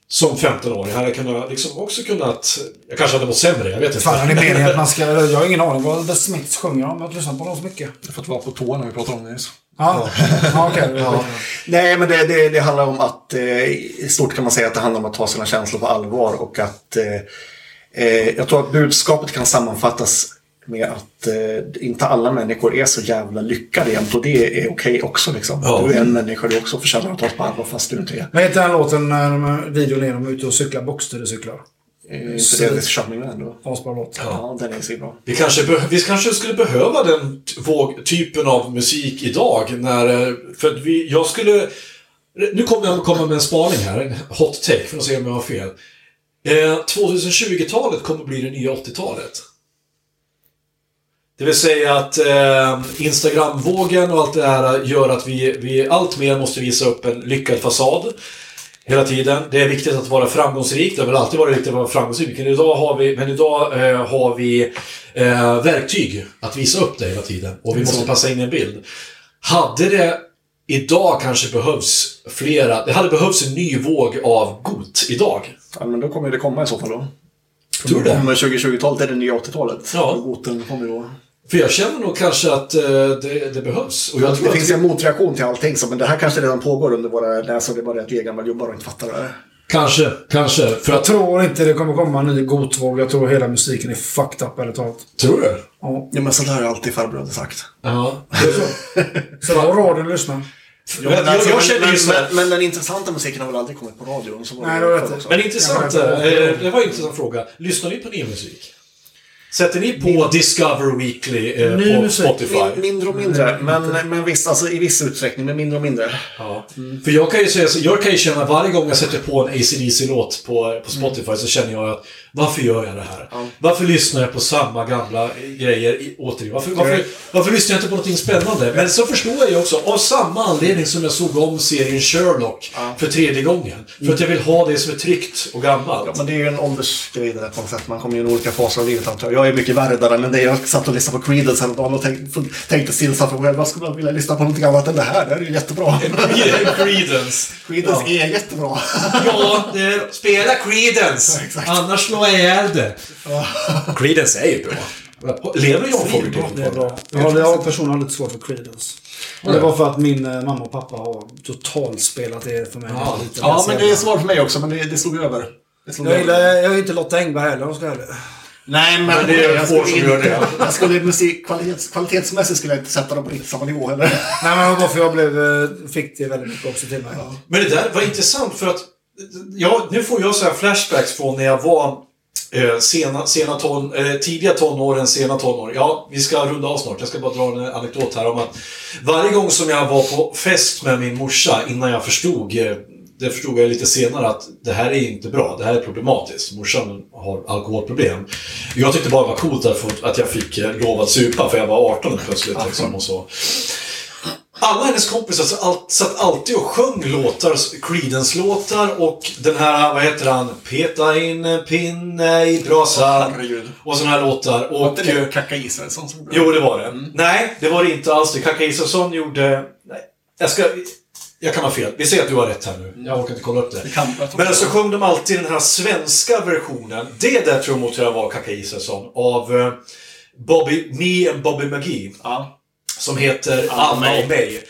som 15-åring hade jag kunnat, liksom också kunnat... Jag kanske hade mått sämre, jag vet inte. Fan, är det meningen att man ska... Jag har ingen aning vad The Smiths sjunger om. Jag har inte lyssnat på dem så mycket. För att vara på tå när vi pratar om det nyss. Ja, ja okej. Nej, men det, det, det handlar om att eh, i stort kan man säga att det handlar om att ta sina känslor på allvar och att eh, eh, jag tror att budskapet kan sammanfattas med att eh, inte alla människor är så jävla lyckade jämt och det är okej också liksom. Ja. Du är en människa, du också förtjänar att tas på allvar fast du inte är. Vad heter den låten när de, videon är de är ute och cyklar boxstudiecyklar? Eh, För det är Charming ändå. Asbra låt. Ja, den är så bra. Vi kanske, be- vi kanske skulle behöva den våg, typen av musik idag. När, eh, för att vi, jag skulle... Nu kommer jag komma med en spaning här, en hot take, för att se om jag har fel. Eh, 2020-talet kommer bli det nya 80-talet. Det vill säga att eh, Instagram-vågen och allt det här gör att vi, vi allt mer måste visa upp en lyckad fasad. Hela tiden. Det är viktigt att vara framgångsrik. Det har väl alltid varit viktigt att vara framgångsrik. Men idag har vi, men idag, eh, har vi eh, verktyg att visa upp det hela tiden. Och vi måste passa in en bild. Hade det idag kanske behövs flera... Det hade behövts en ny våg av GOT idag. Ja, men då kommer det komma i så fall då. Tror du det? Om 2020-talet är det nya 80-talet. Ja. Goten kommer då. För jag känner nog kanske att eh, det, det behövs. Och jag tror Det finns ju en motreaktion till allting, så, men det här kanske redan pågår under våra läsare. Det är bara det att vi är gamla gubbar och inte fattar det. Kanske, kanske. För Jag att... tror inte det kommer komma en ny gotvåg. Jag tror hela musiken är fucked up ärligt talat. Tror du? Ja. Ja, men så där har alltid farbröder sagt. Ja. Så har radion lyssna. Jag, jag, jag, jag känner ju så här. men, men den intressanta musiken har väl aldrig kommit på radion? Så var Nej, det det var rätt. Men intressant, Ja, eh, men- det var en intressant fråga. Lyssnar ni på ny musik? Sätter ni på Discover Weekly eh, Ny på. Spotify? Min, mindre och mindre, men, men visst, alltså, i viss utsträckning, men mindre och mindre. Ja. För jag kan ju säga så, jag kan ju känna varje gång jag sätter på en AC/DC-låt på, på Spotify så känner jag att varför gör jag det här? Varför lyssnar jag på samma gamla grejer i, återigen? Varför, varför, varför lyssnar jag inte på någonting spännande? Men så förstår jag ju också, av samma anledning som jag såg om serien Sherlock för tredje gången. För att jag vill ha det som är tryggt och gammalt. Ja, men det är ju en åldersgrej det där på något sätt. Man kommer ju i olika faser av livet antar jag. Jag är mycket värre där än det. Jag satt och lyssnade på Creedence häromdagen och tänkte, tänkte stillsamt för mig själv. Vad skulle jag vilja lyssna på någonting annat än det här? Det här är ju jättebra. Creedence. Creedence är jättebra. Ja, spela Creedence. Annars slår jag ihjäl det. Creedence är ju bra. Lever John Fogerty Det är bra. Jag har, jag har personligen lite svårt för Creedence. Och det var för att min eh, mamma och pappa har totalspelat det för mig. jag. Ja, så men det är svårt för mig också, men det, det slog över. Det slog Jag gillar, jag är inte Lotta Engberg heller om jag ska ärlig. Nej, men, Men det är jag få skulle som gör inte- det. Jag skulle musik, kvalitets, kvalitetsmässigt skulle jag inte sätta dem på riktigt samma nivå heller. Nej, men det var bara för jag blev, eh, fick det väldigt mycket också till mig. Men det där var intressant för att ja, nu får jag så här flashbacks från när jag var eh, sena, sena ton, eh, tidiga tonåren, sena tonår. Ja, vi ska runda av snart. Jag ska bara dra en anekdot här om att varje gång som jag var på fest med min morsa innan jag förstod eh, det förstod jag lite senare att det här är inte bra, det här är problematiskt. Morsan har alkoholproblem. Jag tyckte bara det var coolt därför att jag fick eh, lov att supa för jag var 18 plötsligt. Liksom, och så. Alla hennes kompisar satt all- satt alltid och sjöng låtar, Creedence-låtar och den här, vad heter han, Peta in en pinne i brasan. herregud. och såna här låtar. Var Och, inte det eh, Kaka Israelsson som gjorde jo, det var det. Nej, det var det inte alls det. Kaka Isaksson gjorde... Nej, jag ska... Jag kan ha fel. Vi säger att du har rätt här nu. Jag orkar inte kolla upp det. kan- jag tror Men det. så sjöng de alltid den här svenska versionen. Det där tror jag var Kaka Isaksson. Av eh, Bobby, Me and Bobby McGee. Ja. Som heter Anna och mig.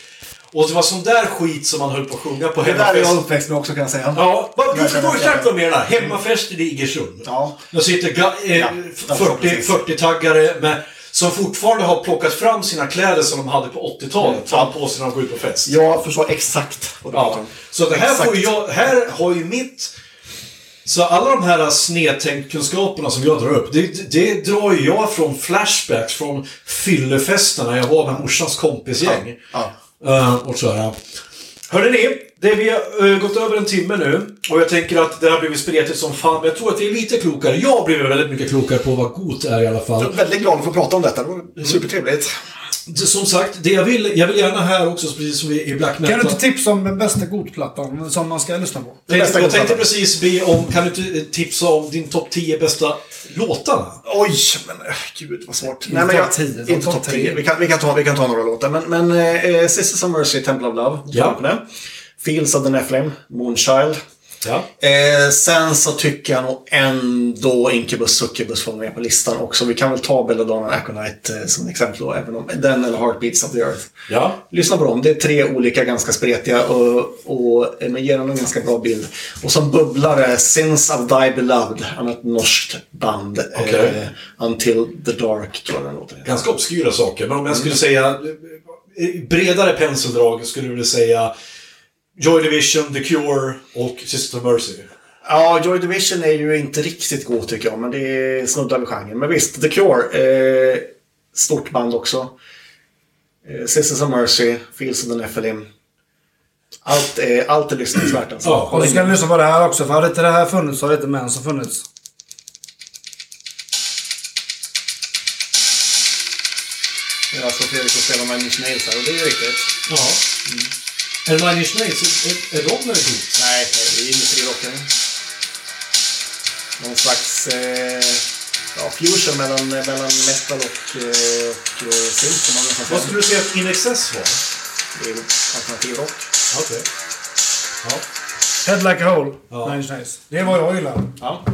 Och det var sån där skit som man höll på att sjunga på Det där är hemmafest. jag uppväxt med också kan jag säga. Ja, vad- du förstår exakt vad jag menar. Hemmafester i Igersund. Ja. Där sitter eh, Ja, jag förstår 40, precis. 40-taggare med, som fortfarande har plockat fram sina kläder som de hade på 80-talet. Som Ja. de på sig när de går ut på fest. Jag förstår exakt vad du pratar Ja. Så det här, Exakt. får ju jag, här har ju mitt... Så alla de här snedtänkt-kunskaperna som jag drar upp, det, det drar ju jag från flashbacks från fyllefesterna jag var med morsans kompisgäng. Ja. Och så här. Hörrni ni, det vi har eh, gått över en timme nu och jag tänker att det har blivit spretigt som fan. Men jag tror att vi är lite klokare. Jag har blivit väldigt mycket klokare på vad GOT är i alla fall. Jag är väldigt glad att få prata om detta. Det var supertrevligt. Som sagt, det jag vill, jag vill gärna här också, precis som i Black Metal. Kan du inte tipsa om den bästa godplattan som man ska lyssna på? Jag bästa tänkte, jag tänkte precis be om, kan du inte tipsa om din topp 10 bästa låtarna? Oj, men äh, gud vad svårt. Nej, men jag, 10, inte topp topp 10. 10. Vi kan, vi, kan ta, vi kan ta några låtar. Men, men eh, Sisters of Mercy, Temple of Love. Ja. Det. Fields of the Nephilim, Moonchild. Ja. Eh, sen så tycker jag nog ändå Incubus Succubus får med på listan också. Vi kan väl ta Belladonna Aconite eh, som exempel då, även om den eller Heartbeats of the Earth. Ja. Lyssna på dem. Det är tre olika ganska spretiga och, och eh, men ger en ganska bra bild. Och som bubblare, Sins of Thy Beloved, annat norskt band. Okej. Eh, Until the Dark tror jag den låter. Ganska obskyra saker, men om jag skulle säga eh, bredare penseldrag skulle du vilja säga Joy Division, The Cure och Sister of Mercy. Ja, Joy Division är ju inte riktigt god tycker jag, men det är snuddar vid genren. Men visst, The Cure. Eh, stort band också. Eh, Sisters of Mercy, Fields of the Nephilim. Allt är, allt är lyssningsvärt alltså. Ja, Och så ska ni lyssna på det här också, för hade inte det här funnits så hade inte Mens funnits. Det är alltså Fredrik som spelar med Nails här och det är ju riktigt. Ja. Är det Nine Inch Nails? Är, är de med god? Nej, det är industrirocken. Någon slags eh, ja, fusion mellan, mellan metal och, eh, och eh, synth Vad skulle du säga att In Excess var? Det är alternativ rock. Okej. Ja. Head Like a Hole, Ja. Nine Inch Nails. Det är vad jag gillar. Ja,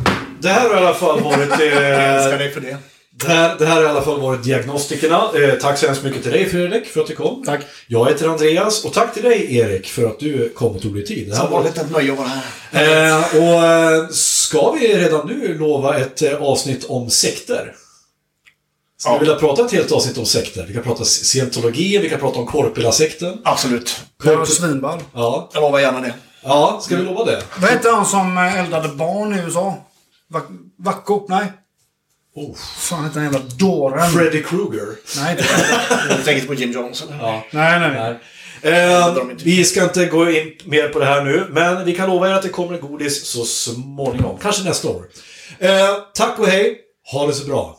Det här har i alla fall varit... jag älskar Eh, dig för det. Det, här, det här har i alla fall varit Diagnostikerna. Eh, tack så hemskt mycket till dig Fredrik för att du kom. Tack. Jag heter Andreas och tack till dig Erik för att du kom och tog dig tid. Det här Som vanligt ett nöje att vara här. Eh, och eh, ska vi redan nu lova ett eh, avsnitt om sekter? Skulle Ja. vi vilja prata ett helt avsnitt om sekter? Vi kan prata scientologi, vi kan prata om Korpela-sekten. Absolut. Det var svinball. Ja. Jag lovar gärna det. ja, ska vi lova det? Vad hette han som eh, eldade barn i USA? Vac- Vacko? Nej. Oh. Fan hette den jävla dåren? Freddy Krueger. Nej, inte. Du tänker på Jim Jones eller? Ja. Nej, nej, Nej. Eh, inte. vi ska inte gå in mer på det här nu, men vi kan lova er att det kommer godis så småningom. Kanske nästa år. Eh, tack och hej. Ha det så bra.